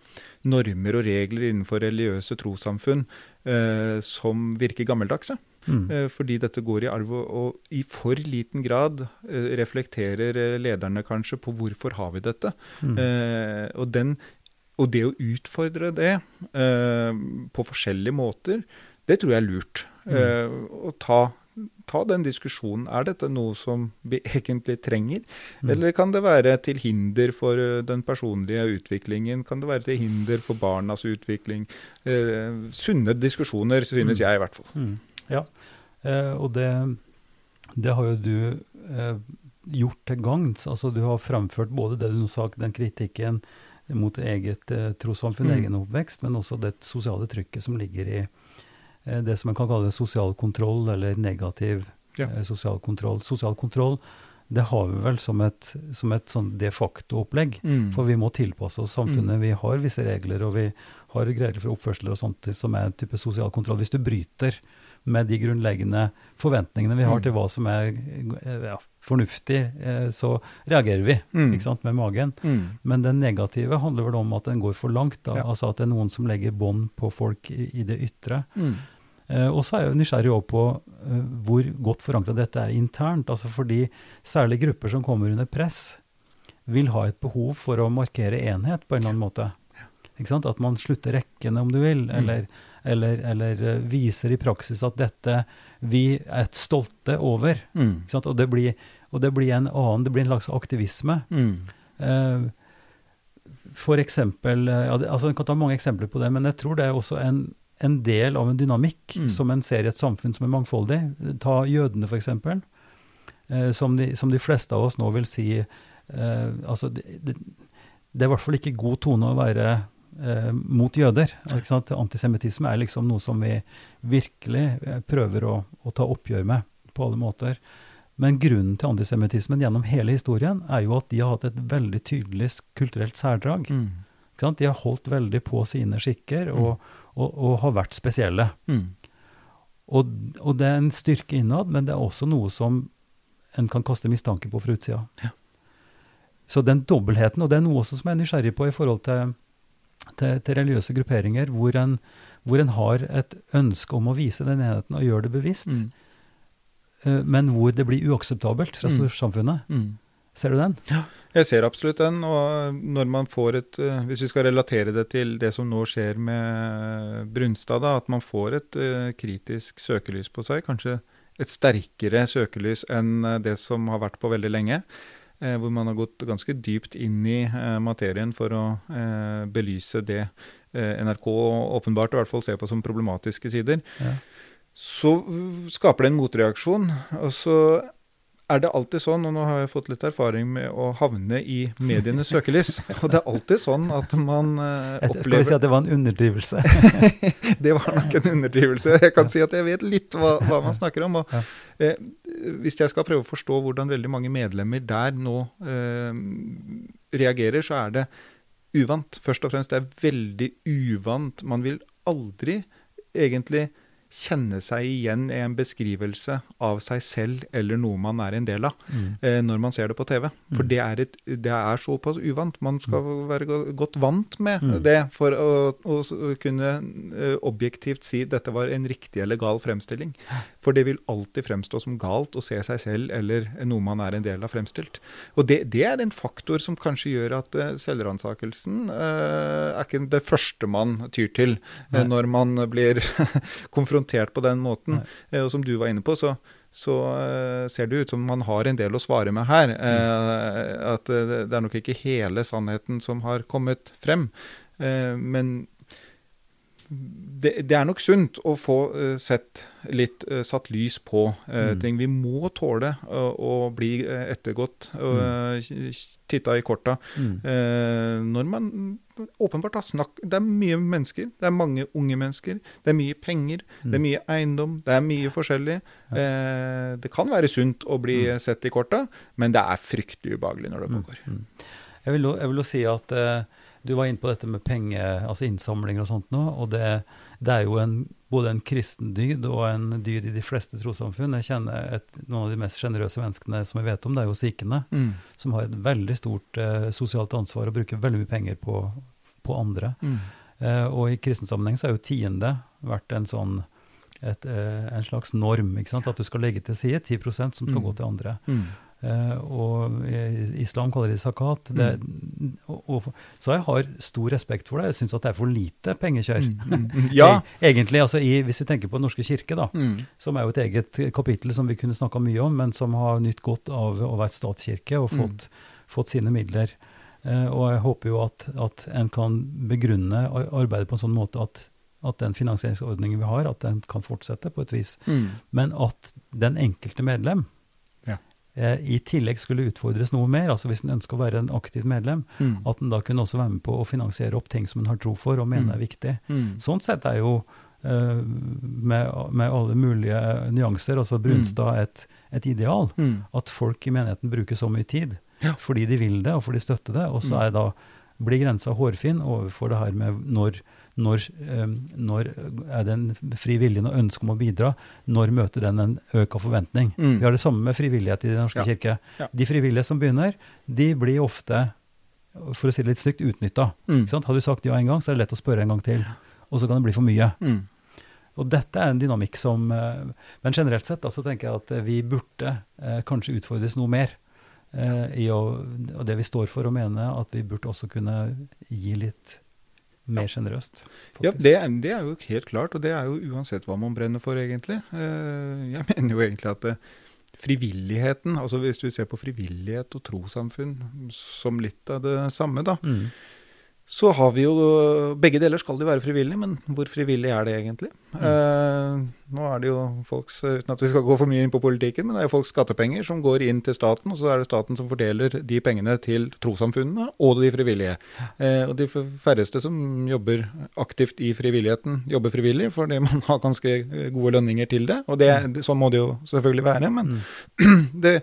normer og regler innenfor religiøse trossamfunn eh, som virker gammeldagse. Mm. Eh, Fordi dette går i arv, og, i for liten grad reflekterer lederne kanskje på hvorfor har vi dette. Mm. Og, den, og det å utfordre det på forskjellige måter, det tror jeg er lurt. Mm. å ta, ta den diskusjonen. Er dette noe som vi egentlig trenger? Mm. Eller kan det være til hinder for eh, den personlige utviklingen? Kan det være til hinder for barnas utvikling? Eh, sunne diskusjoner, synes Mm. jeg i hvert fall. Mm. Ja, eh, og det, det har jo du eh, gjort til gagns. Altså, du har framført både det du nå sa, den kritikken mot eget eh, trossamfunn, Mm. egen oppvekst, men også det sosiale trykket som ligger i det som man kan kalle sosial kontroll, eller negativ Ja. eh, sosial kontroll. Sosial kontroll, det har vi vel som et, som et sånn de facto-opplegg. Mm. For vi må tilpasse oss samfunnet. Vi har visse regler, og vi har regler for oppførsel og sånt som er en type sosial kontroll. Hvis du bryter med de grunnleggende forventningene vi har Mm. til hva som er eh, ja, fornuftig, eh, så reagerer vi Mm. ikke sant, med magen. Mm. Men den negative handler vel om at den går for langt. Da. Ja. Altså at det er noen som legger bånd på folk i, i det ytre. Mm. Eh, og så er jeg nysgjerrig også på eh, hvor godt forankra dette er internt. altså Fordi særlig grupper som kommer under press, vil ha et behov for å markere enhet på en eller annen måte. At man slutter rekkene, om du vil, eller, eller, eller eh, viser i praksis at dette vi er stolte over. Mm. Og, det blir, og det blir en annen, det blir en slags aktivisme. Mm. Uh, for eksempel, ja, det, altså En kan ta mange eksempler på det, men jeg tror det er også en, en del av en dynamikk Mm. som en ser i et samfunn som er mangfoldig. Ta jødene, f.eks., eh, som, de, som de fleste av oss nå vil si eh, altså det, det, det er i hvert fall ikke god tone å være eh, mot jøder. Ikke sant? Antisemittisme er liksom noe som vi virkelig eh, prøver å, å ta oppgjør med på alle måter. Men grunnen til antisemittismen gjennom hele historien er jo at de har hatt et veldig tydelig kulturelt særdrag. Mm. De har holdt veldig på sine skikker og, og, og har vært spesielle. Mm. Og, og det er en styrke innad, men det er også noe som en kan kaste mistanke på fra utsida. Ja. Så den dobbeltheten, og det er noe også som jeg er nysgjerrig på i forhold til, til, til religiøse grupperinger, hvor en, hvor en har et ønske om å vise den enheten og gjøre det bevisst, Mm. eh, men hvor det blir uakseptabelt fra Mm. storsamfunnet. Mm. Ser du den? Jeg ser absolutt den. Og når man får et eh, Hvis vi skal relatere det til det som nå skjer med Brunstad, da, at man får et eh, kritisk søkelys på seg, kanskje et sterkere søkelys enn eh, det som har vært på veldig lenge. eh, Hvor man har gått ganske dypt inn i eh, materien for å eh, belyse det eh, NRK åpenbart i hvert fall ser på som problematiske sider. Ja. Så skaper det en motreaksjon. Og så er det alltid sånn, og nå har jeg fått litt erfaring med å havne i medienes søkelys, og det er alltid sånn at man opplever... Et, skal vi si at det var en underdrivelse? Det var nok en underdrivelse. Jeg kan si at jeg vet litt hva, hva man snakker om. Og, eh, hvis jeg skal prøve å forstå hvordan veldig mange medlemmer der nå eh, reagerer, så er det uvant. Først og fremst det er veldig uvant. Man vil aldri egentlig kjenne seg igjen i en beskrivelse av seg selv eller noe man er en del av, eh, når man ser det på TV. For det er, et, det er såpass uvant. Man skal være godt vant med det for å, å kunne eh, objektivt si dette var en riktig eller gal fremstilling. For det vil alltid fremstå som galt å se seg selv eller noe man er en del av fremstilt. Og det, det er en faktor som kanskje gjør at uh, selvransakelsen eh, er ikke det første man tyr til eh, når man blir konfrontert på den måten. Nei. og som du var inne på, så, så eh, ser det ut som man har en del å svare med her. Mm. at eh, det er nok ikke hele sannheten som har kommet frem. Eh, men det, det er nok sunt å få eh, sett litt eh, satt lys på mm. ting. Vi må tåle å, bli ettergått og uh, titta i korta. Eh, når man åpenbart har snakk Det er mye mennesker. Det er mange unge mennesker. Det er mye penger. Det er mye eiendom. Det er mye forskjellig. Eh, det kan være sunt å bli sett i korta, men det er fryktelig ubehagelig når det pågår. Jo- jeg vil jo si at eh, du var inne på dette med penge, altså innsamlinger og sånt nå, og det, det er jo en, både en kristen dyd og en dyd i de fleste trossamfunn. Jeg kjenner et, noen av de mest sjenerøse menneskene som jeg vet om, det er jo sikhene, Mm. som har et veldig stort eh, sosialt ansvar og bruker veldig mye penger på, på andre. Mm. Eh, og i kristen sammenheng så er jo tiende vært en sånn et, eh, en slags norm, at du skal legge til side 10% som skal Mm. gå til andre. Mm. Eh, og islam kaller det zakat. Det, og, og, så jeg har stor respekt for det. Jeg syns at det er for lite pengekjør. Mm. Ja. E- Egentlig, altså i, Hvis vi tenker på Den norske kirke, da, Mm. som er jo et eget kapittel som vi kunne snakka mye om, men som har nytt godt av å være statskirke og fått, fått sine midler. Eh, og jeg håper jo at, at en kan begrunne ar- arbeidet på en sånn måte at, at den finansieringsordningen vi har, at den kan fortsette på et vis. Mm. Men at den enkelte medlem. Eh, i tillegg skulle utfordres noe mer, altså hvis en ønsker å være en aktiv medlem, Mm. at en da kunne også være med på å finansiere opp ting som en har tro for og mener Mm. er viktig. Mm. Sånn sett er jo eh, med, med alle mulige nyanser, altså Brunstad et, et ideal. Mm. At folk i menigheten bruker så mye tid Ja. fordi de vil det, og fordi de støtter det. Og så Mm. er da, blir grensa hårfin overfor det her med når, når, eh, når er det en fri vilje og ønske om å bidra, når møter den en økt forventning. Mm. Vi har det samme med frivillighet i Den norske Ja. kirke. Ja. De frivillige som begynner, de blir ofte, for å si det litt stygt, utnytta. Mm. Har du sagt ja en gang, så er det lett å spørre en gang til. Og så kan det bli for mye. Mm. Og dette er en dynamikk som eh, Men generelt sett da, så tenker jeg at vi burde eh, kanskje utfordres noe mer. eh, i å, og det vi står for, og mene at vi burde også kunne gi litt mer sjenerøst. Ja, det er, det er jo helt klart, og det er jo uansett hva man brenner for, egentlig. Eh, Jeg mener jo egentlig at eh, frivilligheten, altså hvis du ser på frivillighet og trossamfunn som litt av det samme, da, Mm. Så har vi jo Begge deler skal jo være frivillig, men hvor frivillig er det egentlig? Eh, nå er det jo folks Uten at vi skal gå for mye inn på politikken, men det er jo folks skattepenger som går inn til staten, og så er det staten som fordeler de pengene til trossamfunnene og de frivillige. Eh, og de færreste som jobber aktivt i frivilligheten, jobber frivillig, fordi man har ganske eh, gode lønninger til det. Og det, sånn må det jo selvfølgelig være. Men det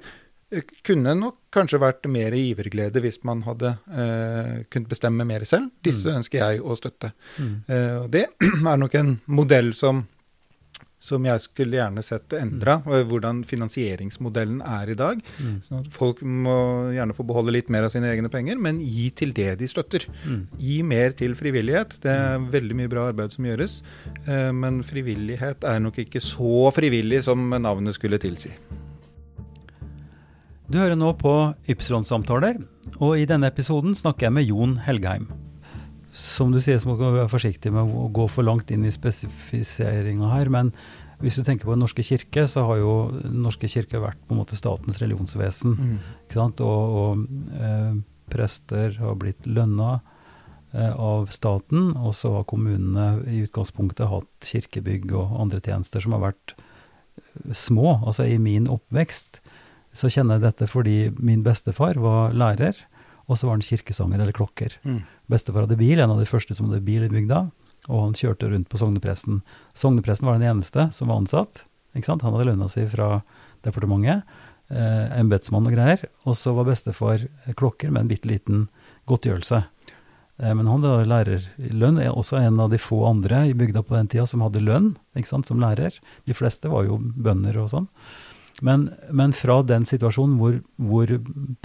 kunne nok kanskje vært mer giverglede hvis man hadde eh, kunnet bestemme mer selv. Disse ønsker jeg å støtte. Mm. Eh, og det er nok en modell som, som jeg skulle gjerne sett endra, mm. hvordan finansieringsmodellen er i dag. Mm. Sånn folk må gjerne få beholde litt mer av sine egne penger, men gi til det de støtter. Mm. Gi mer til frivillighet. Det er veldig mye bra arbeid som gjøres, eh, men frivillighet er nok ikke så frivillig som navnet skulle tilsi. Du hører nå på Ypsilon-samtaler, og i denne episoden snakker jeg med Jon Helgheim. Som du sier, så må du være forsiktig med å gå for langt inn i spesifiseringa her, men hvis du tenker på Den norske kirke, så har jo Den norske kirke vært på en måte statens religionsvesen. Ikke sant? Og, og eh, prester har blitt lønna eh, av staten, og så har kommunene i utgangspunktet hatt kirkebygg og andre tjenester som har vært eh, små. Altså i min oppvekst så kjenner jeg dette fordi min bestefar var lærer, og så var han kirkesanger eller klokker. Mm. Bestefar hadde bil, en av de første som hadde bil i bygda, og han kjørte rundt på sognepresten. Sognepresten var den eneste som var ansatt. ikke sant? Han hadde lønna si fra departementet, eh, embetsmann og greier, og så var bestefar klokker med en bitte liten godtgjørelse. Eh, Men han hadde lærerlønn, er også en av de få andre i bygda på den tida som hadde lønn ikke sant, som lærer. De fleste var jo bønder og sånn. Men, men fra den situasjonen hvor, hvor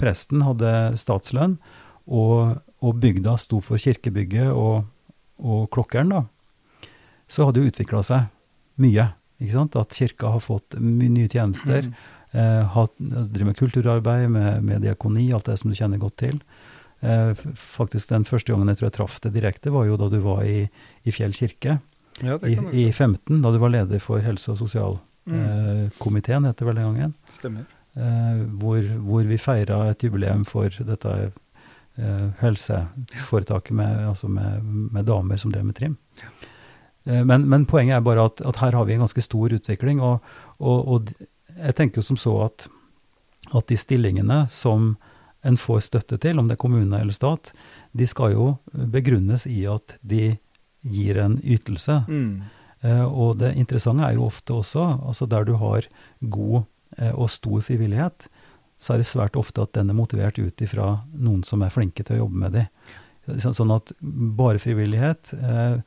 presten hadde statslønn, og, og bygda sto for kirkebygget og, og klokkeren, da, så hadde det utvikla seg mye. Ikke sant? At kirka har fått mye nye tjenester. Eh, hatt- driver med kulturarbeid, med, med diakoni, alt det som du kjenner godt til. Eh, faktisk Den første gangen jeg tror jeg traff det direkte, var jo da du var i, i Fjell kirke Ja, i, i 15, da du var leder for helse- og sosialkomiteen, Mm. eh, komiteen, heter vel den gangen. stemmer. Eh, hvor, hvor vi feira et jubileum for dette eh, helseforetaket med, altså med, med damer som drev med trim. Men, men poenget er bare at, at her har vi en ganske stor utvikling, og, og, og jeg tenker jo som så at, at de stillingene som en får støtte til, om det er kommune eller stat, de skal jo begrunnes i at de gir en ytelse. Mm. Eh, og det interessante er jo ofte også, altså der du har god eh, og stor frivillighet, så er det svært ofte at den er motivert ut ifra noen som er flinke til å jobbe med de. Sånn at bare frivillighet eh,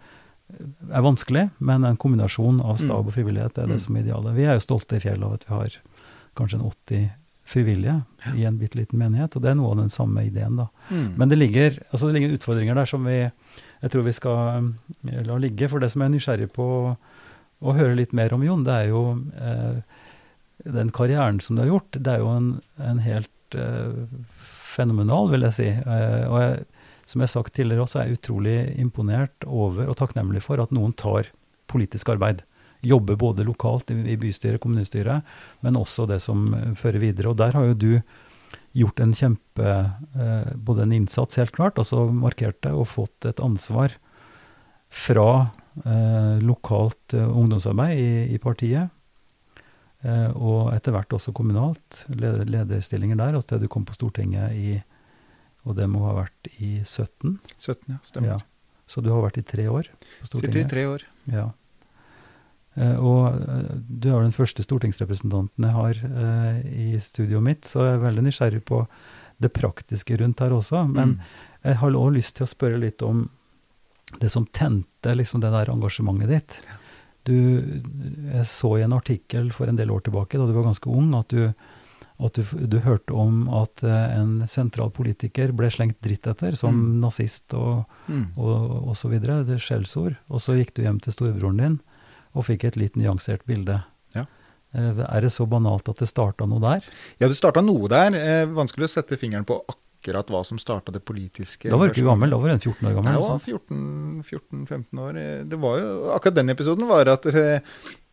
er vanskelig, men en kombinasjon av stab Mm. og frivillighet er det Mm. som er idealet. Vi er jo stolte i fjellet av at vi har kanskje en 80 frivillige i en bitte liten menighet, og det er noe av den samme ideen, da. Mm. Men det ligger, altså det ligger utfordringer der som vi jeg tror vi skal eh, la ligge. For det som jeg er nysgjerrig på å høre litt mer om, Jon, det er jo eh, den karrieren som du har gjort. Det er jo en, en helt eh, fenomenal, vil jeg si. Eh, og jeg, som jeg har sagt tidligere også, er jeg utrolig imponert over og takknemlig for at noen tar politisk arbeid. Jobber både lokalt i, i bystyret, kommunestyret, men også det som fører videre. Og der har jo du gjort en kjempe eh, Både en innsats, helt klart, altså markert det, og fått et ansvar fra eh, lokalt eh, ungdomsarbeid i, i partiet. Eh, og etter hvert også kommunalt. Leder, lederstillinger der. Og til du kom på Stortinget i Og det må ha vært i 17. 17, ja. Stemmer. Ja. Så du har vært i tre år på Stortinget? Sitter i tre år. Ja. Eh, og eh, du er den første stortingsrepresentanten jeg har eh, i studioet mitt, så jeg er veldig nysgjerrig på det praktiske rundt her også. Men Mm. jeg har også lyst til å spørre litt om det som tente liksom det der engasjementet ditt. Du, jeg så i en artikkel for en del år tilbake, da du var ganske ung, at du, at du, du hørte om at en sentral politiker ble slengt dritt etter, som Mm. nazist og, Mm. og, og så videre. Det er skjellsord. Og så gikk du hjem til storebroren din og fikk et litt nyansert bilde. Ja. Eh, Er det så banalt at det starta noe der? Ja, det starta noe der. Eh, vanskelig å sette fingeren på akkurat hva som starta det politiske. Da var du ikke gammel, da var du 14 år gammel. Nei, jeg var sånn. 14-15 år. Eh, Det var jo, akkurat den episoden var at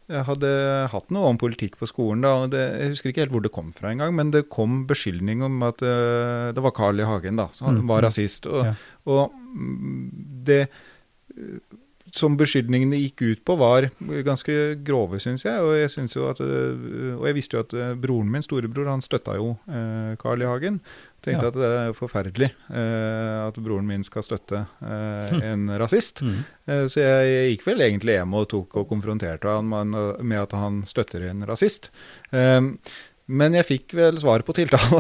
jeg hadde hatt noe om politikk på skolen da, og det, jeg husker ikke helt hvor det kom fra engang, men det kom beskyldning om at uh, det var Carl I. Hagen da, som Mm, var mm. rasist. Og, Ja. og mm, det som beskyldningene gikk ut på, var ganske grove, syns jeg. Og jeg, synes jo at, eh, og jeg visste jo at eh, broren min, storebror, han støtta jo eh, Carl I. Hagen. Tenkte Ja. at det er forferdelig eh, at broren min skal støtte eh, en rasist. Mm. Så jeg gikk vel egentlig hjem og tok og konfronterte han med med at han støtter en rasist. Eh, Men jeg fikk vel svar på tiltale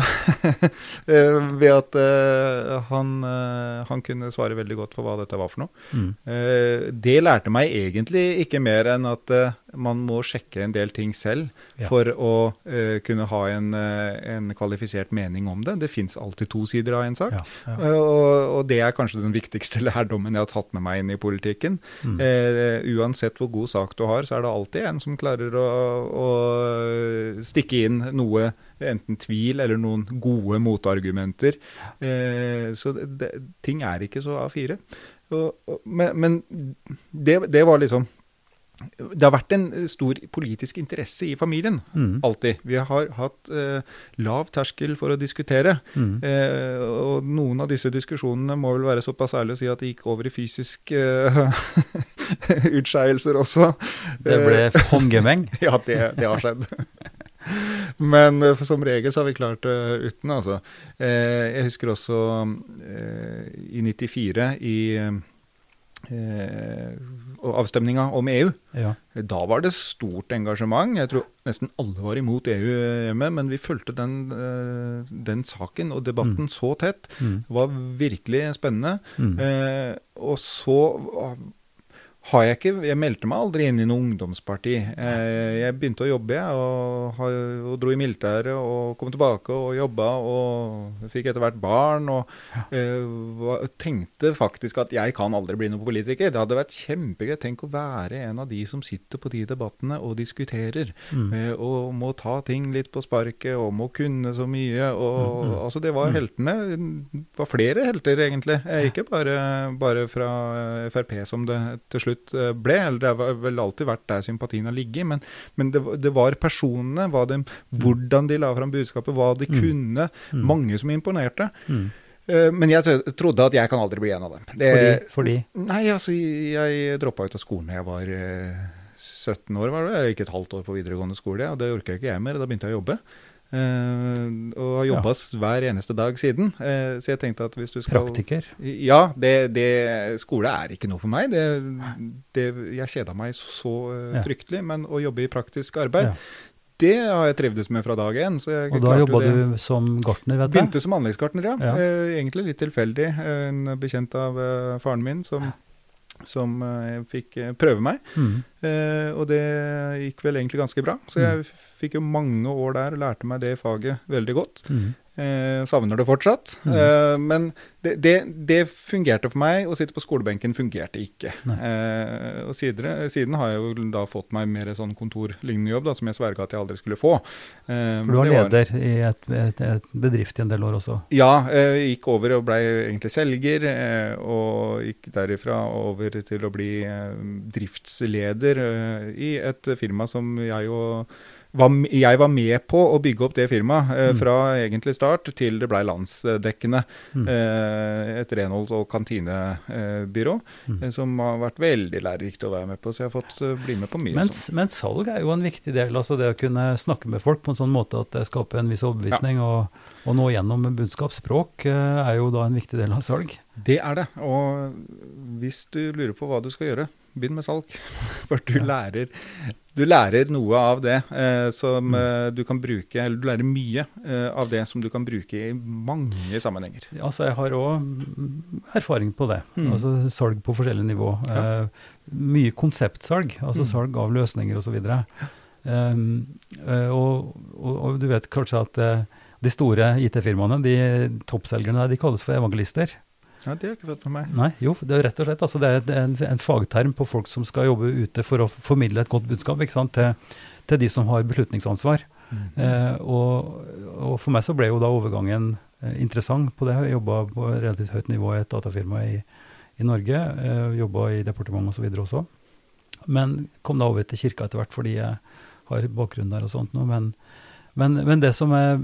eh, ved at uh, han, uh, han kunne svare veldig godt for hva dette var for noe. Mm. Uh, Det lærte meg egentlig ikke mer enn at man må sjekke en del ting selv Ja. for å uh, kunne ha en, eh, en kvalifisert mening om det. Det fins alltid to sider av en sak. Ja, ja. Eh, Og, og det er kanskje den viktigste lærdommen jeg har tatt med meg inn i politikken. Mm. Uh, uansett hvor god sak du har, så er det alltid en som klarer å, å stikke inn noe, enten tvil eller noen gode motargumenter. Så det, det, ting er ikke så A4. Og, og, men men det, det var liksom Det har vært en stor politisk interesse i familien. Mm. Alltid. Vi har hatt eh, lav terskel for å diskutere. Mm. Eh, og noen av disse diskusjonene må vel være såpass ærlige å si at det gikk over i fysiske eh, utskeielser også. Det ble håndgemeng. Ja, det, det har skjedd. Men eh, som regel så har vi klart det uten, altså. Eh, jeg husker også eh, i 94 i, eh, og avstemninga om EU. Ja. Da var det stort engasjement. Jeg tror nesten alle var imot EU hjemme, men vi fulgte den, eh, den saken og debatten så tett. Mm. Det var virkelig spennende. Mm. Eh, og så har jeg ikke Jeg meldte meg aldri inn i noe ungdomsparti. Eh, jeg begynte å jobbe, jeg, og, og dro i militæret og kom tilbake og jobba og fikk etter hvert barn. Og var- tenkte faktisk at jeg kan aldri bli noen politiker. Det hadde vært kjempegøy. Tenk å være en av de som sitter på de debattene og diskuterer. Mm. Eh, og må ta ting litt på sparket og må kunne så mye. Og, Mm, altså Det var heltene. Det var flere helter, egentlig. Ikke bare, bare fra Frp, som det til slutt eh, ble. Eller det har vel alltid vært der sympatien har ligget. Men, men det, var- det var personene, var det, hvordan de la fram budskapet, hva de Mm. kunne. Mm. Mange som imponerte. Mm. Eh, Men jeg trodde at jeg kan aldri bli en av dem. Det- Fordi, fordi Nei, altså, jeg droppa ut av skolen da jeg var eh, 17 år, var det. Jeg gikk et halvt år på videregående skole, og det orka ikke jeg mer. Da begynte jeg å jobbe. Eh, og har jobba hver eneste dag siden. Uh, så jeg tenkte at hvis du skal praktiker Ja, det, det, skole er ikke noe for meg. Det, det, jeg kjeda meg så uh, fryktelig. Men å jobbe i praktisk arbeid, Ja. det har jeg trivdes med fra dag én. Og da jobba du som gartner, vet du? Begynte som anleggsgartner, ja. Ja. Egentlig litt tilfeldig. En bekjent av faren min som, som jeg fikk eh, prøve meg. Mm. Eh, og det gikk vel egentlig ganske bra. Så jeg fikk jo mange år der og lærte meg det faget veldig godt. Mm. Eh, savner det fortsatt. Mm. Eh, men det, det, det fungerte for meg. Å sitte på skolebenken fungerte ikke. Eh, og siden, siden har jeg jo da fått meg mer sånn kontorlignende jobb, da, som jeg sverga at jeg aldri skulle få. Eh, For du var leder var- i et, et, et bedrift i en del år også. ja, eh, gikk over og blei egentlig selger, eh, og gikk derifra over til å bli driftsleder i et firma som jeg og var, jeg var med på å bygge opp det firmaet eh, Mm. fra egentlig start til det blei landsdekkende. Mm. Eh, et renholds- og kantinebyrå Mm. eh, som har vært veldig lærerikt å være med på. Så jeg har fått eh, bli med på mye. Men, men salg er jo en viktig del. altså Det å kunne snakke med folk på en sånn måte at det skaper en viss overbevisning. Og, og nå gjennom budskap. Språk eh, er jo da en viktig del av salg. Det er det. Og hvis du lurer på hva du skal gjøre, begynn med salg. For du, lærer, du lærer noe av det eh, som Mm. eh, du kan bruke, eller du lærer mye eh, av det som du kan bruke i mange sammenhenger. Altså Jeg har òg erfaring på det. Mm. Altså Salg på forskjellig nivå. Ja. Eh, mye konseptsalg, altså Mm. salg av løsninger osv. Um, eh, og, og, og du vet kanskje at eh, de store IT-firmaene, de toppselgerne der, de kalles for evangelister. Ja, Det har jeg ikke fått med meg. Nei, jo, det er rett og slett altså det er en, en fagterm på folk som skal jobbe ute for å formidle et godt budskap ikke sant, til, til de som har beslutningsansvar. Eh, og, og for meg så ble jo da overgangen eh, interessant på det. Jeg jobba på relativt høyt nivå i et datafirma i, i Norge. Eh, jobba i departement osv. også. Men kom da over til kirka etter hvert fordi jeg har bakgrunn der og sånt noe. Men, men, men det som er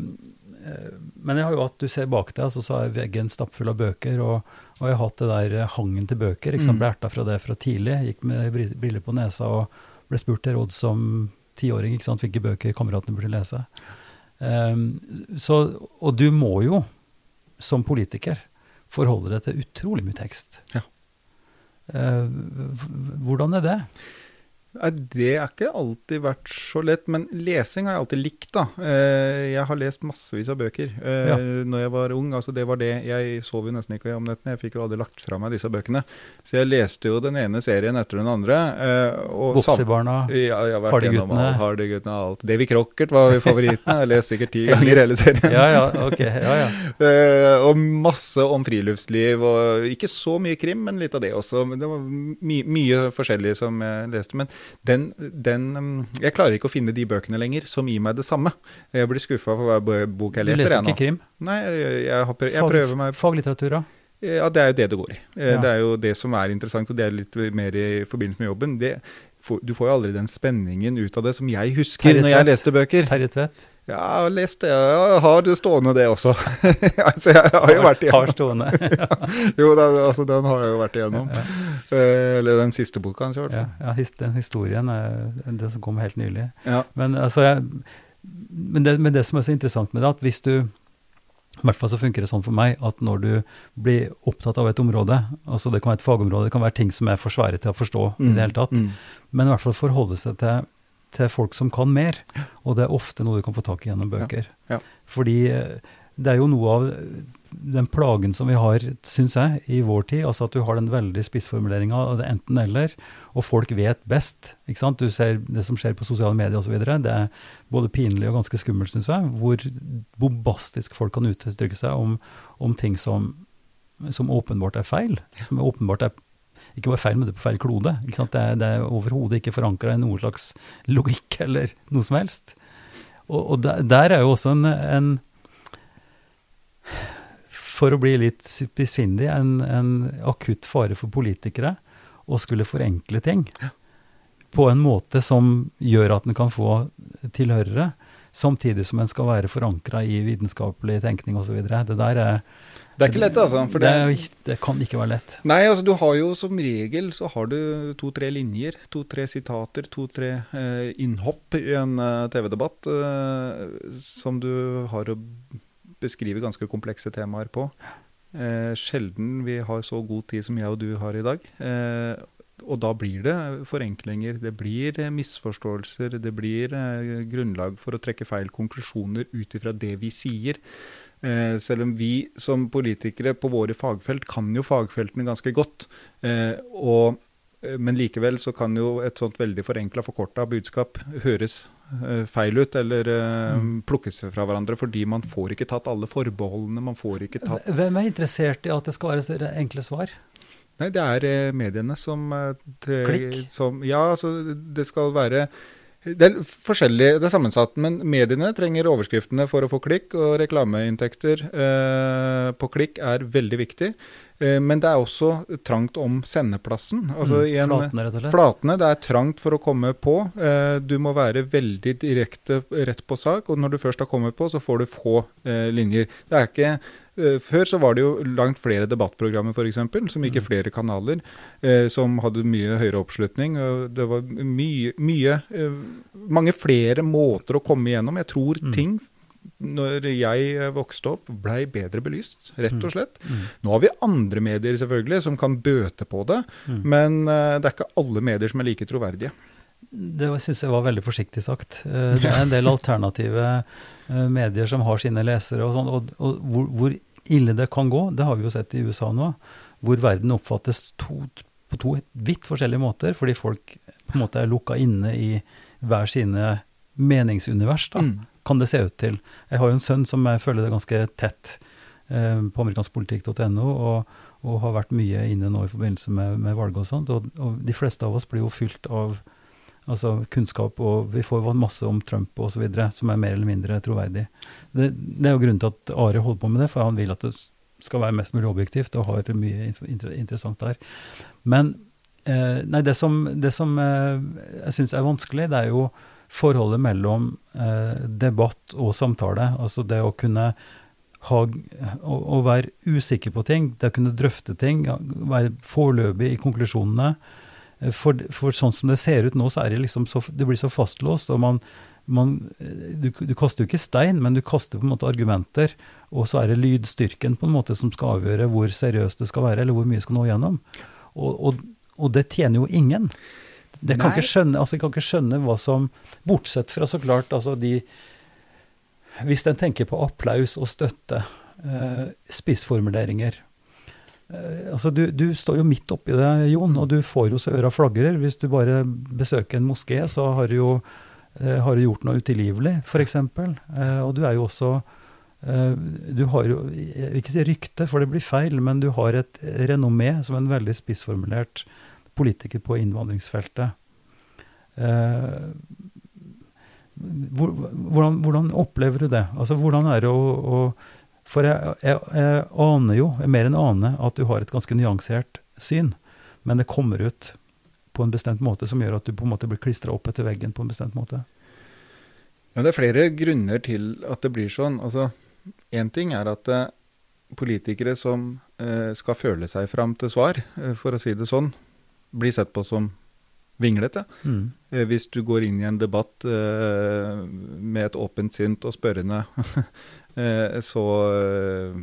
Men jeg har jo hatt, du ser bak deg, altså, så er veggen stappfull av bøker. Og, og jeg har hatt det der eh, hangen til bøker. ikke sant, Mm. Ble erta fra det fra tidlig. Gikk med bri- briller på nesa og ble spurt til råd som tiåring ikke sant, hvilke bøker kameratene burde lese. Um, så, og du må jo, som politiker, forholde deg til utrolig mye tekst. Ja. Uh, hvordan er det? Det har ikke alltid vært så lett, men lesing har jeg alltid likt. da. Eh, Jeg har lest massevis av bøker eh, Ja. når jeg var ung. altså det var det, Jeg sov jo nesten ikke om nettene, jeg fikk jo aldri lagt fra meg disse bøkene. Så jeg leste jo den ene serien etter den andre. eh, Boksebarna? Ja, Hardy-guttene. Hardy-guttene og alt. Davy Crockert var jo favoritten. Jeg har lest sikkert ti ganger hele serien. Ja, ja, ok. Ja, ja. Og masse om friluftsliv, og ikke så mye krim, men litt av det også. Det var my mye forskjellig som jeg leste. Men den, den um, Jeg klarer ikke å finne de bøkene lenger som gir meg det samme. Jeg blir skuffa for hver bok jeg leser. Du leser. ikke krim? Nei, jeg, jeg, jeg prøver meg Faglitteratur, da? Ja, det er jo det det går i. Eh, Ja. Det er jo det som er interessant, og det er litt mer i forbindelse med jobben. Det, du får jo aldri den spenningen ut av det som jeg husker Terje når jeg leste bøker. Terje Tvedt? Ja, jeg har lest det. Jeg har det stående, det også. altså, jeg har jo vært igjennom. Har stående. Jo, den, altså, den har jeg jo vært igjennom. Ja. Eh, eller den siste boka hans, i hvert fall. ja, ja, den historien det som kom helt nylig. Ja. Men, altså, jeg, men, det, men det som er så interessant med det, at hvis du I hvert fall så funker det sånn for meg at når du blir opptatt av et område, altså det kan være et fagområde, det kan være ting som er for svære til å forstå i det hele tatt, Mm. men i hvert fall forholde seg til, til folk som kan mer. Og det er ofte noe du kan få tak i gjennom bøker. Ja. Fordi eh, det er jo noe av den plagen som vi har, syns jeg, i vår tid. Altså at du har den veldig spissformuleringa av det enten-eller, og folk vet best. ikke sant? Du ser det som skjer på sosiale medier osv. Det er både pinlig og ganske skummelt, syns jeg, hvor bombastisk folk kan uttrykke seg om, om ting som, som åpenbart er feil. Som åpenbart er ikke bare feil, men det er på feil klode. Det er, det er overhodet ikke forankra i noen slags logikk eller noe som helst. Og, og der, der er jo også en, en For å bli litt spissfindig, en, en akutt fare for politikere å skulle forenkle ting på en måte som gjør at en kan få tilhørere, samtidig som en skal være forankra i vitenskapelig tenkning osv. Det der er Det er ikke lett, altså. For det, det, det kan ikke være lett. Nei, altså du har jo som regel så har du to-tre linjer, to-tre sitater, to-tre eh, innhopp i en eh, TV-debatt eh, som du har å beskrive ganske komplekse temaer på. Eh, sjelden vi har så god tid som jeg og du har i dag. Eh, og da blir det forenklinger, det blir eh, misforståelser, det blir eh, grunnlag for å trekke feil konklusjoner ut ifra det vi sier. Eh, selv om vi som politikere på våre fagfelt kan jo fagfeltene ganske godt. Og, men likevel så kan jo et sånt veldig forenkla, forkorta budskap høres feil ut, eller mm. plukkes fra hverandre, fordi man får ikke tatt alle forbeholdene. Man får ikke tatt Hvem er interessert i at det skal være enkle svar? Nei, det er eh, mediene som, eh, Klikk? som Ja, altså det skal være det er forskjellig, det er sammensatt, men mediene trenger overskriftene for å få klikk, og reklameinntekter eh, på klikk er veldig viktig. Eh, men det er også trangt om sendeplassen. Altså Mm, en- flatene, rett og slett. Flatene, det er trangt for å komme på. Eh, du må være veldig direkte rett på sak, og når du først har kommet på, så får du få eh, linjer. Det er ikke Før så var det jo langt flere debattprogrammer f.eks., som gikk i flere kanaler, eh, som hadde mye høyere oppslutning. og Det var mye, mye eh, mange flere måter å komme igjennom. Jeg tror ting når jeg eh, vokste opp, blei bedre belyst, rett og slett. Nå har vi andre medier selvfølgelig som kan bøte på det, men eh, det er ikke alle medier som er like troverdige. Det syns jeg var veldig forsiktig sagt. Eh, Det er en del alternative eh, medier som har sine lesere, og, sånn, og, og hvor, hvor ille det kan gå, det har vi jo sett i USA nå. Hvor verden oppfattes to, på to vidt forskjellige måter, fordi folk på en måte er lukka inne i hver sine meningsunivers, da, Mm. kan det se ut til. Jeg har jo en sønn som jeg følger det ganske tett eh, på amerikanskpolitikk.no, og, og har vært mye inne nå i forbindelse med, med valget og sånt. Og, og de fleste av oss blir jo fylt av altså kunnskap, og vi får masse om Trump videre, som er mer eller mindre troverdig. Det, det er jo grunnen til at Are holder på med det, for han vil at det skal være mest mulig objektivt, og har mye interessant der. Men eh, nei, det som, det som eh, jeg syns er vanskelig, det er jo forholdet mellom eh, debatt og samtale. Altså det å kunne ha, å, å være usikker på ting, det å kunne drøfte ting, være foreløpig i konklusjonene. Eh, For, for sånn som det ser ut nå, så er det liksom så, det blir så fastlåst. og man, man, eh, du, du kaster jo ikke stein, men du kaster på en måte argumenter. Og så er det lydstyrken på en måte som skal avgjøre hvor seriøst det skal være, eller hvor mye skal nå gjennom. Og, og, og det tjener jo ingen. Det kan Nei. ikke skjønne, altså jeg kan ikke skjønne hva som Bortsett fra så klart altså de Hvis en tenker på applaus og støtte, eh, spissformuleringer altså du, du står jo midt oppi det, Jon, og du får jo så øra flagrer. Hvis du bare besøker en moské, så har du jo eh, har du gjort noe utilgivelig, f.eks. Eh, og du er jo også eh, Du har jo Jeg vil ikke si rykte, for det blir feil, men du har et renommé som en veldig spissformulert politiker på innvandringsfeltet. Eh, hvordan, hvordan opplever du det? Altså, hvordan er det å, å For jeg, jeg, jeg aner jo, jeg mer enn aner, at du har et ganske nyansert syn, men det kommer ut på en bestemt måte som gjør at du på en måte blir klistra opp etter veggen på en bestemt måte. Ja, det er flere grunner til at det blir sånn. Altså, Én ting er at eh, politikere som eh, skal føle seg fram til svar, eh, for å si det sånn, blir sett på som vinglete. Mm. Eh, Hvis du går inn i en debatt eh, med et åpent sint og spørrende så eh,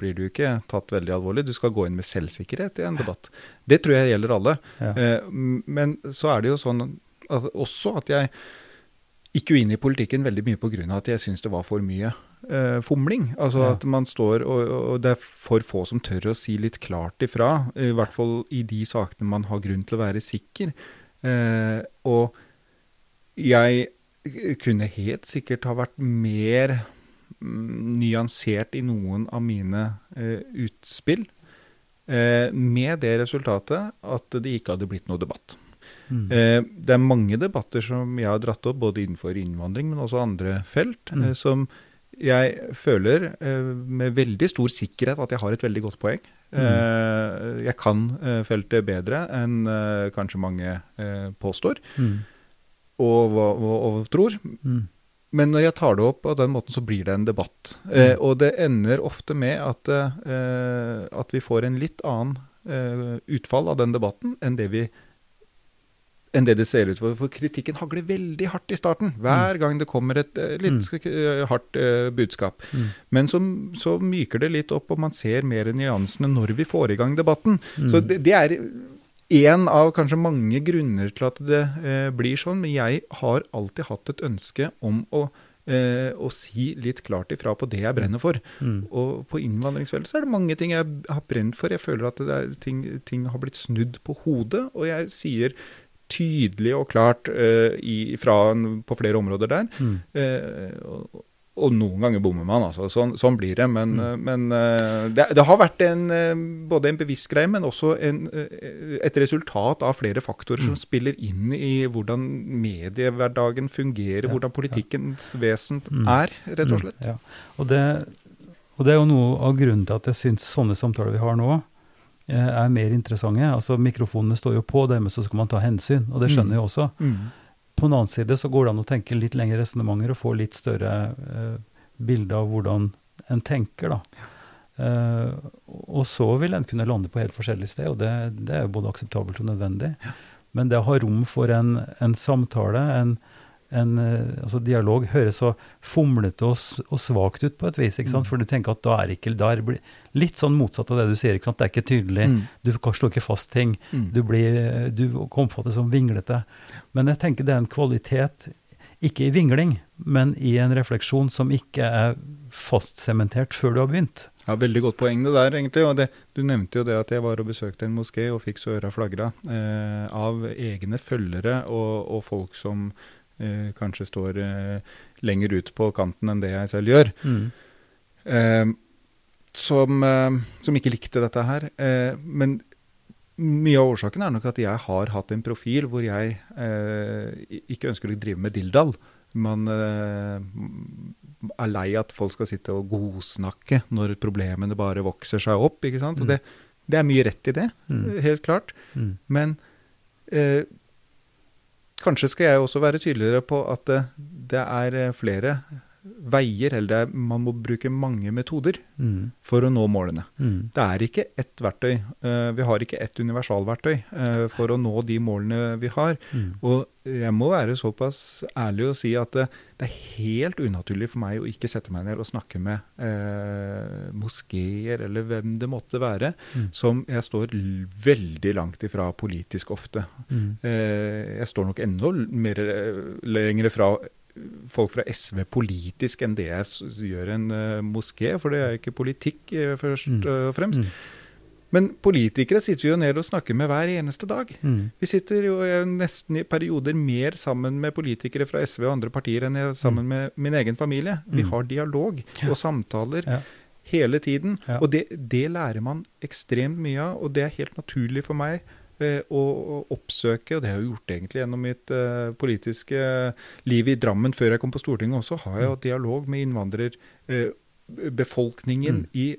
blir du ikke tatt veldig alvorlig. Du skal gå inn med selvsikkerhet i en debatt. Det tror jeg gjelder alle. Ja. Eh, men så er det jo sånn at, også at jeg gikk jo inn i politikken veldig mye pga. at jeg syns det var for mye eh, fomling. Altså Ja. at man står og, og det er for få som tør å si litt klart ifra. I hvert fall i de sakene man har grunn til å være sikker. Eh, og jeg kunne helt sikkert ha vært mer nyansert i noen av mine eh, utspill. Eh, med det resultatet at det ikke hadde blitt noe debatt. Mm. Eh, det er mange debatter som jeg har dratt opp, både innenfor innvandring, men også andre felt, Mm. som jeg føler med veldig stor sikkerhet at jeg har et veldig godt poeng. Mm. Jeg kan feltet bedre enn kanskje mange påstår Mm. og, og, og tror. Mm. Men når jeg tar det opp på den måten, så blir det en debatt. Eh, og det ender ofte med at, eh, at vi får en litt annen eh, utfall av den debatten enn det vi enn det det ser ut for. For kritikken hagler veldig hardt i starten. Hver gang det kommer et eh, litt mm. hardt eh, budskap. Mm. Men så, så myker det litt opp, og man ser mer nyansene når vi får i gang debatten. Så Mm. det, det er én av kanskje mange grunner til at det eh, blir sånn. Men jeg har alltid hatt et ønske om å, eh, å si litt klart ifra på det jeg brenner for. Mm. Og på innvandringsfeltet så er det mange ting jeg har brent for. Jeg føler at det ting, ting har blitt snudd på hodet, og jeg sier tydelig og klart eh, i, fra på flere områder der. Mm. Eh, og, og noen ganger bommer man, altså. Sånn, sånn blir det. Men, Mm. eh, men eh, det, det har vært en, eh, både en bevisst greie, men også en, et resultat av flere faktorer Mm. som spiller inn i hvordan mediehverdagen fungerer, hvordan politikkens vesen Mm. er, rett og slett. Mm, ja. og, det, og det er jo noe av grunnen til at jeg syns sånne samtaler vi har nå, er mer interessante. Altså Mikrofonene står jo på, dermed så skal man ta hensyn, og det skjønner jeg også. På den annen side så går det an å tenke litt lengre resonnementer og få litt større eh, bilde av hvordan en tenker, da. Eh, og så vil en kunne lande på helt forskjellig sted, og det, det er jo både akseptabelt og nødvendig. Men det å ha rom for en, en samtale, en, en eh, altså dialog, høres så fomlete og, og svakt ut på et vis. sant? For du tenker at da er ikke da er det Litt sånn motsatt av det du sier. Det er ikke tydelig. Mm. Du slår ikke fast ting. Mm. Du, blir, du oppfattes som vinglete. Men jeg tenker det er en kvalitet, ikke i vingling, men i en refleksjon som ikke er fastsementert før du har begynt. Ja, Veldig godt poeng det der, egentlig. og det, Du nevnte jo det at jeg var og besøkte en moské og fikk så øra flagra eh, av egne følgere og, og folk som kanskje står eh, lenger ut på kanten enn det jeg selv gjør. Eh, som, eh, som ikke likte dette her. Eh, men mye av årsaken er nok at jeg har hatt en profil hvor jeg eh, ikke ønsker å drive med dilldall. Man eh, er lei at folk skal sitte og godsnakke når problemene bare vokser seg opp. ikke sant? Og det, det er mye rett i det, Mm. helt klart. Mm. Men eh, kanskje skal jeg også være tydeligere på at det, det er eh, flere veier, eller det er, man må bruke mange metoder Mm. for å nå målene. Mm. Det er ikke ett verktøy. Uh, vi har ikke ett universalverktøy uh, for å nå de målene vi har. Mm. Og jeg må være såpass ærlig og si at det, det er helt unaturlig for meg å ikke sette meg ned og snakke med moskeer eller hvem det måtte være, Mm. som jeg står veldig langt ifra politisk ofte. Mm. Jeg står nok enda mer lengre fra folk fra SV politisk enn det jeg gjør en uh, moské, for det er ikke politikk eh, først Mm. eh, og fremst. Mm. Men politikere sitter vi jo ned og snakker med hver eneste dag. Mm. Vi sitter jo eh, nesten i perioder mer sammen med politikere fra SV og andre partier enn jeg er sammen med min egen familie. Vi Mm. har dialog Ja. og samtaler Ja. hele tiden. Ja. Og det, det lærer man ekstremt mye av, og det er helt naturlig for meg eh, å, oppsøke, og det har jeg gjort egentlig gjennom mitt eh, politiske liv i Drammen før jeg kom på Stortinget også, har jeg hatt dialog med innvandrerbefolkningen Mm. i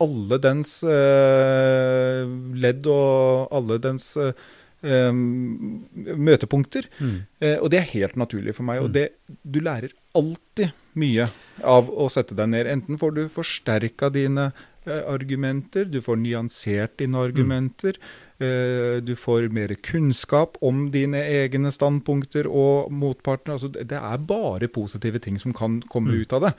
alle dens eh, ledd og alle dens eh, eh, møtepunkter. Mm. Eh, og det er helt naturlig for meg. Mm. Og det, du lærer alltid mye av å sette deg ned. Enten får du forsterka dine eh, argumenter, du får nyansert dine argumenter. eh, Du får mer kunnskap om dine egne standpunkter og motparten. Altså, det er bare positive ting som kan komme ut av det.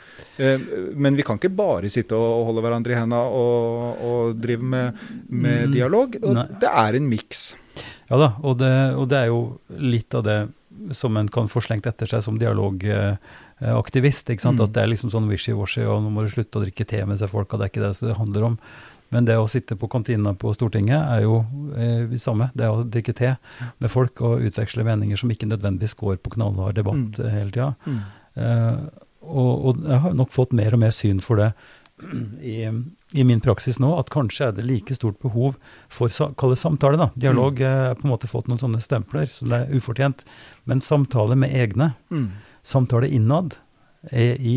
Eh, Men vi kan ikke bare sitte og holde hverandre i hendene og, og drive med, med dialog. Og Nei. det er en miks. Ja da, og det, og det er jo litt av det som en kan få slengt etter seg som dialogaktivist. ikke sant? Mm. At det er liksom sånn wishy-washy, og nå må du slutte å drikke te med seg folk, og det er ikke det det handler om. Men det å sitte på kantina på Stortinget er jo eh, det samme. Det å drikke te med folk og utveksle meninger som ikke nødvendigvis går på knallhard debatt Mm. eh, hele tida. Mm. Eh, og, og jeg har nok fått mer og mer syn for det i, i min praksis nå, at kanskje er det like stort behov for kall det samtale. da. Dialog eh, har på en måte fått noen sånne stempler som det er ufortjent. Men samtale med egne, Mm. samtale innad eh, i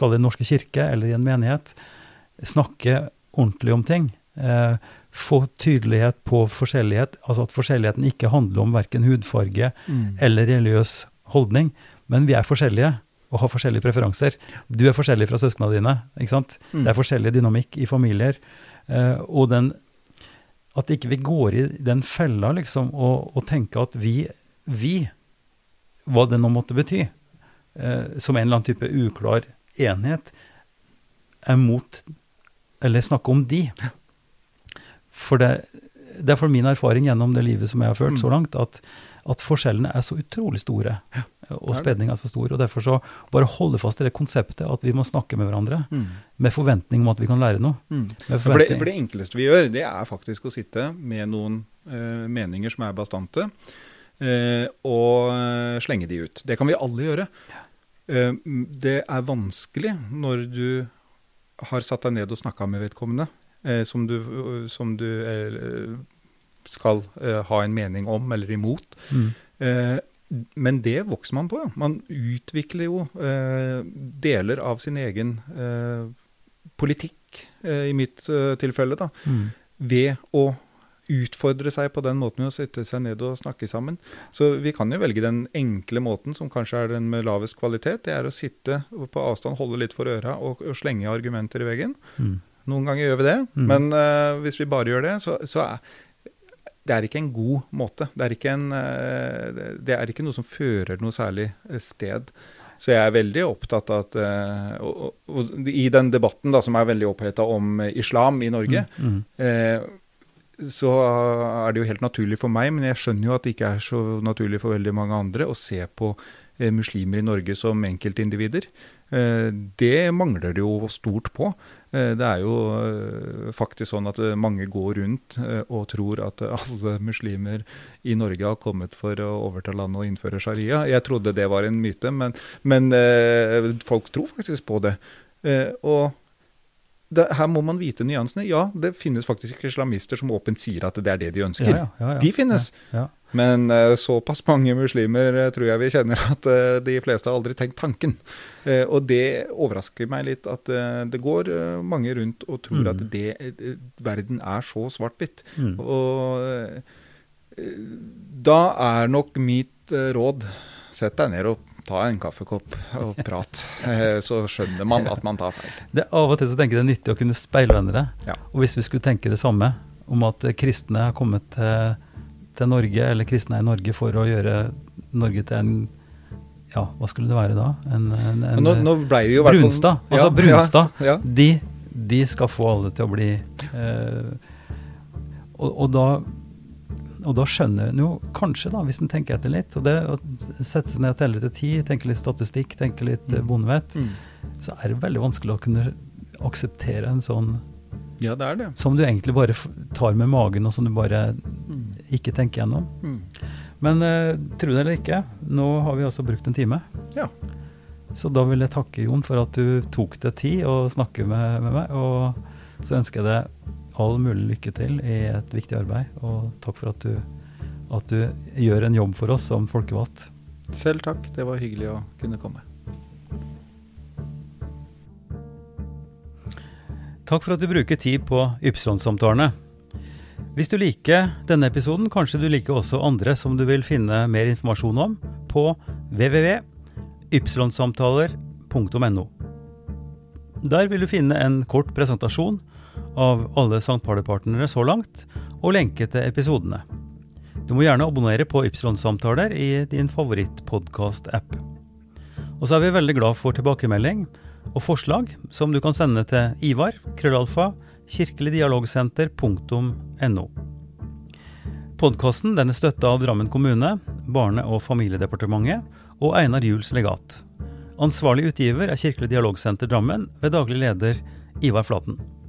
kall det norske kirke eller i en menighet, snakke ordentlig om ting. Eh, få tydelighet på forskjellighet, altså at forskjelligheten ikke handler om verken hudfarge Mm. eller religiøs holdning, men vi er forskjellige og har forskjellige preferanser. Du er forskjellig fra søsknene dine, ikke sant? Mm. Det er forskjellig dynamikk i familier. Eh, og den At ikke vi går i den fella, liksom, og, og tenker at vi, vi, hva det nå måtte bety, eh, som en eller annen type uklar enhet, er mot Eller snakke om de. For det, det er for min erfaring gjennom det livet som jeg har ført Mm. så langt, at, at forskjellene er så utrolig store, og spenninga er så stor. Og derfor så bare holde fast i det konseptet at vi må snakke med hverandre Mm. med forventning om at vi kan lære noe. Mm. For det, for det enkleste vi gjør, det er faktisk å sitte med noen uh, meninger som er bastante, uh, og eh, slenge de ut. Det kan vi alle gjøre. Ja. Uh, det er vanskelig når du har satt deg ned og snakka med vedkommende, eh, som du, som du eh, skal eh, ha en mening om eller imot. Mm. Eh, men det vokser man på. Ja. Man utvikler jo eh, deler av sin egen eh, politikk, i mitt tilfelle, da, Mm. ved å utfordre seg på den måten med å sette seg ned og snakke sammen. Så vi kan jo velge den enkle måten, som kanskje er den med lavest kvalitet. Det er å sitte på avstand, holde litt for øra og, og slenge argumenter i veggen. Mm. Noen ganger gjør vi det, Mm. men uh, hvis vi bare gjør det, så, så er det er ikke en god måte. Det er ikke, en, eh, det- er ikke noe som fører noe særlig eh, sted. Så jeg er veldig opptatt av at og, og, og I den debatten da, som er veldig oppheta om islam i Norge, Mm. eh, så er det jo helt naturlig for meg, men jeg skjønner jo at det ikke er så naturlig for veldig mange andre å se på eh, muslimer i Norge som enkeltindivider. Eh, det mangler det jo stort på. Eh, det er jo faktisk sånn at mange går rundt og tror at alle muslimer i Norge har kommet for å overta landet og innføre sharia. Jeg trodde det var en myte, men, men folk tror faktisk på det. Og det, her må man vite nyansene. Ja, det finnes faktisk islamister som åpent sier at det er det de ønsker. Ja, ja, ja. De finnes. Men uh, såpass mange muslimer uh, tror jeg vi kjenner at uh, de fleste har aldri tenkt tanken. Og det overrasker meg litt at det går mange rundt og tror Mm. at det, verden er så svart-hvitt. Mm. Og da er nok mitt råd Sett deg ned og ta en kaffekopp og prat. Eh, så skjønner man at man tar feil. Det, av og til så tenker jeg det er nyttig å kunne speile hverandre. Ja. Og hvis vi skulle tenke det samme, om at eh, kristne har kommet til, til Norge, eller kristne er i Norge for å gjøre Norge til en Ja, hva skulle det være da? En, en, en nå, nå Brunstad. Altså Ja, Brunstad. Ja. De, de skal få alle til å bli eh, og, og da og da skjønner en jo kanskje, da, hvis en tenker etter litt, og det å sette seg ned og telle til ti, tenke litt statistikk, tenke litt mm. bondevett, Mm. så er det veldig vanskelig å kunne akseptere en sånn ja, det er det. som du egentlig bare tar med magen, og som du bare Mm. ikke tenker gjennom. Mm. Men uh, tro det eller ikke, nå har vi altså brukt en time. Ja. Så da vil jeg takke Jon for at du tok deg tid å snakke med, med meg. Og så ønsker jeg deg all mulig lykke til i et viktig arbeid. Og takk for at du, at du gjør en jobb for oss som folkevalgt. Selv takk. Det var hyggelig å kunne komme. Takk for at du bruker tid på Ypsilon-samtalene. Hvis du liker denne episoden, kanskje du liker også andre som du vil finne mer informasjon om på www.ypsilonsamtaler.no. Der vil du finne en kort presentasjon av alle St. Party-partnere så langt, og lenke til episodene. Du må gjerne abonnere på Ypsilon-samtaler i din favorittpodkast-app. Og så er vi veldig glad for tilbakemelding og forslag som du kan sende til Ivar, krøllalfa, kirkeligdialogsenter.no. Podkasten er støtta av Drammen kommune, Barne- og familiedepartementet og Einar Juels legat. Ansvarlig utgiver er Kirkelig dialogsenter Drammen ved daglig leder Ivar Flaten.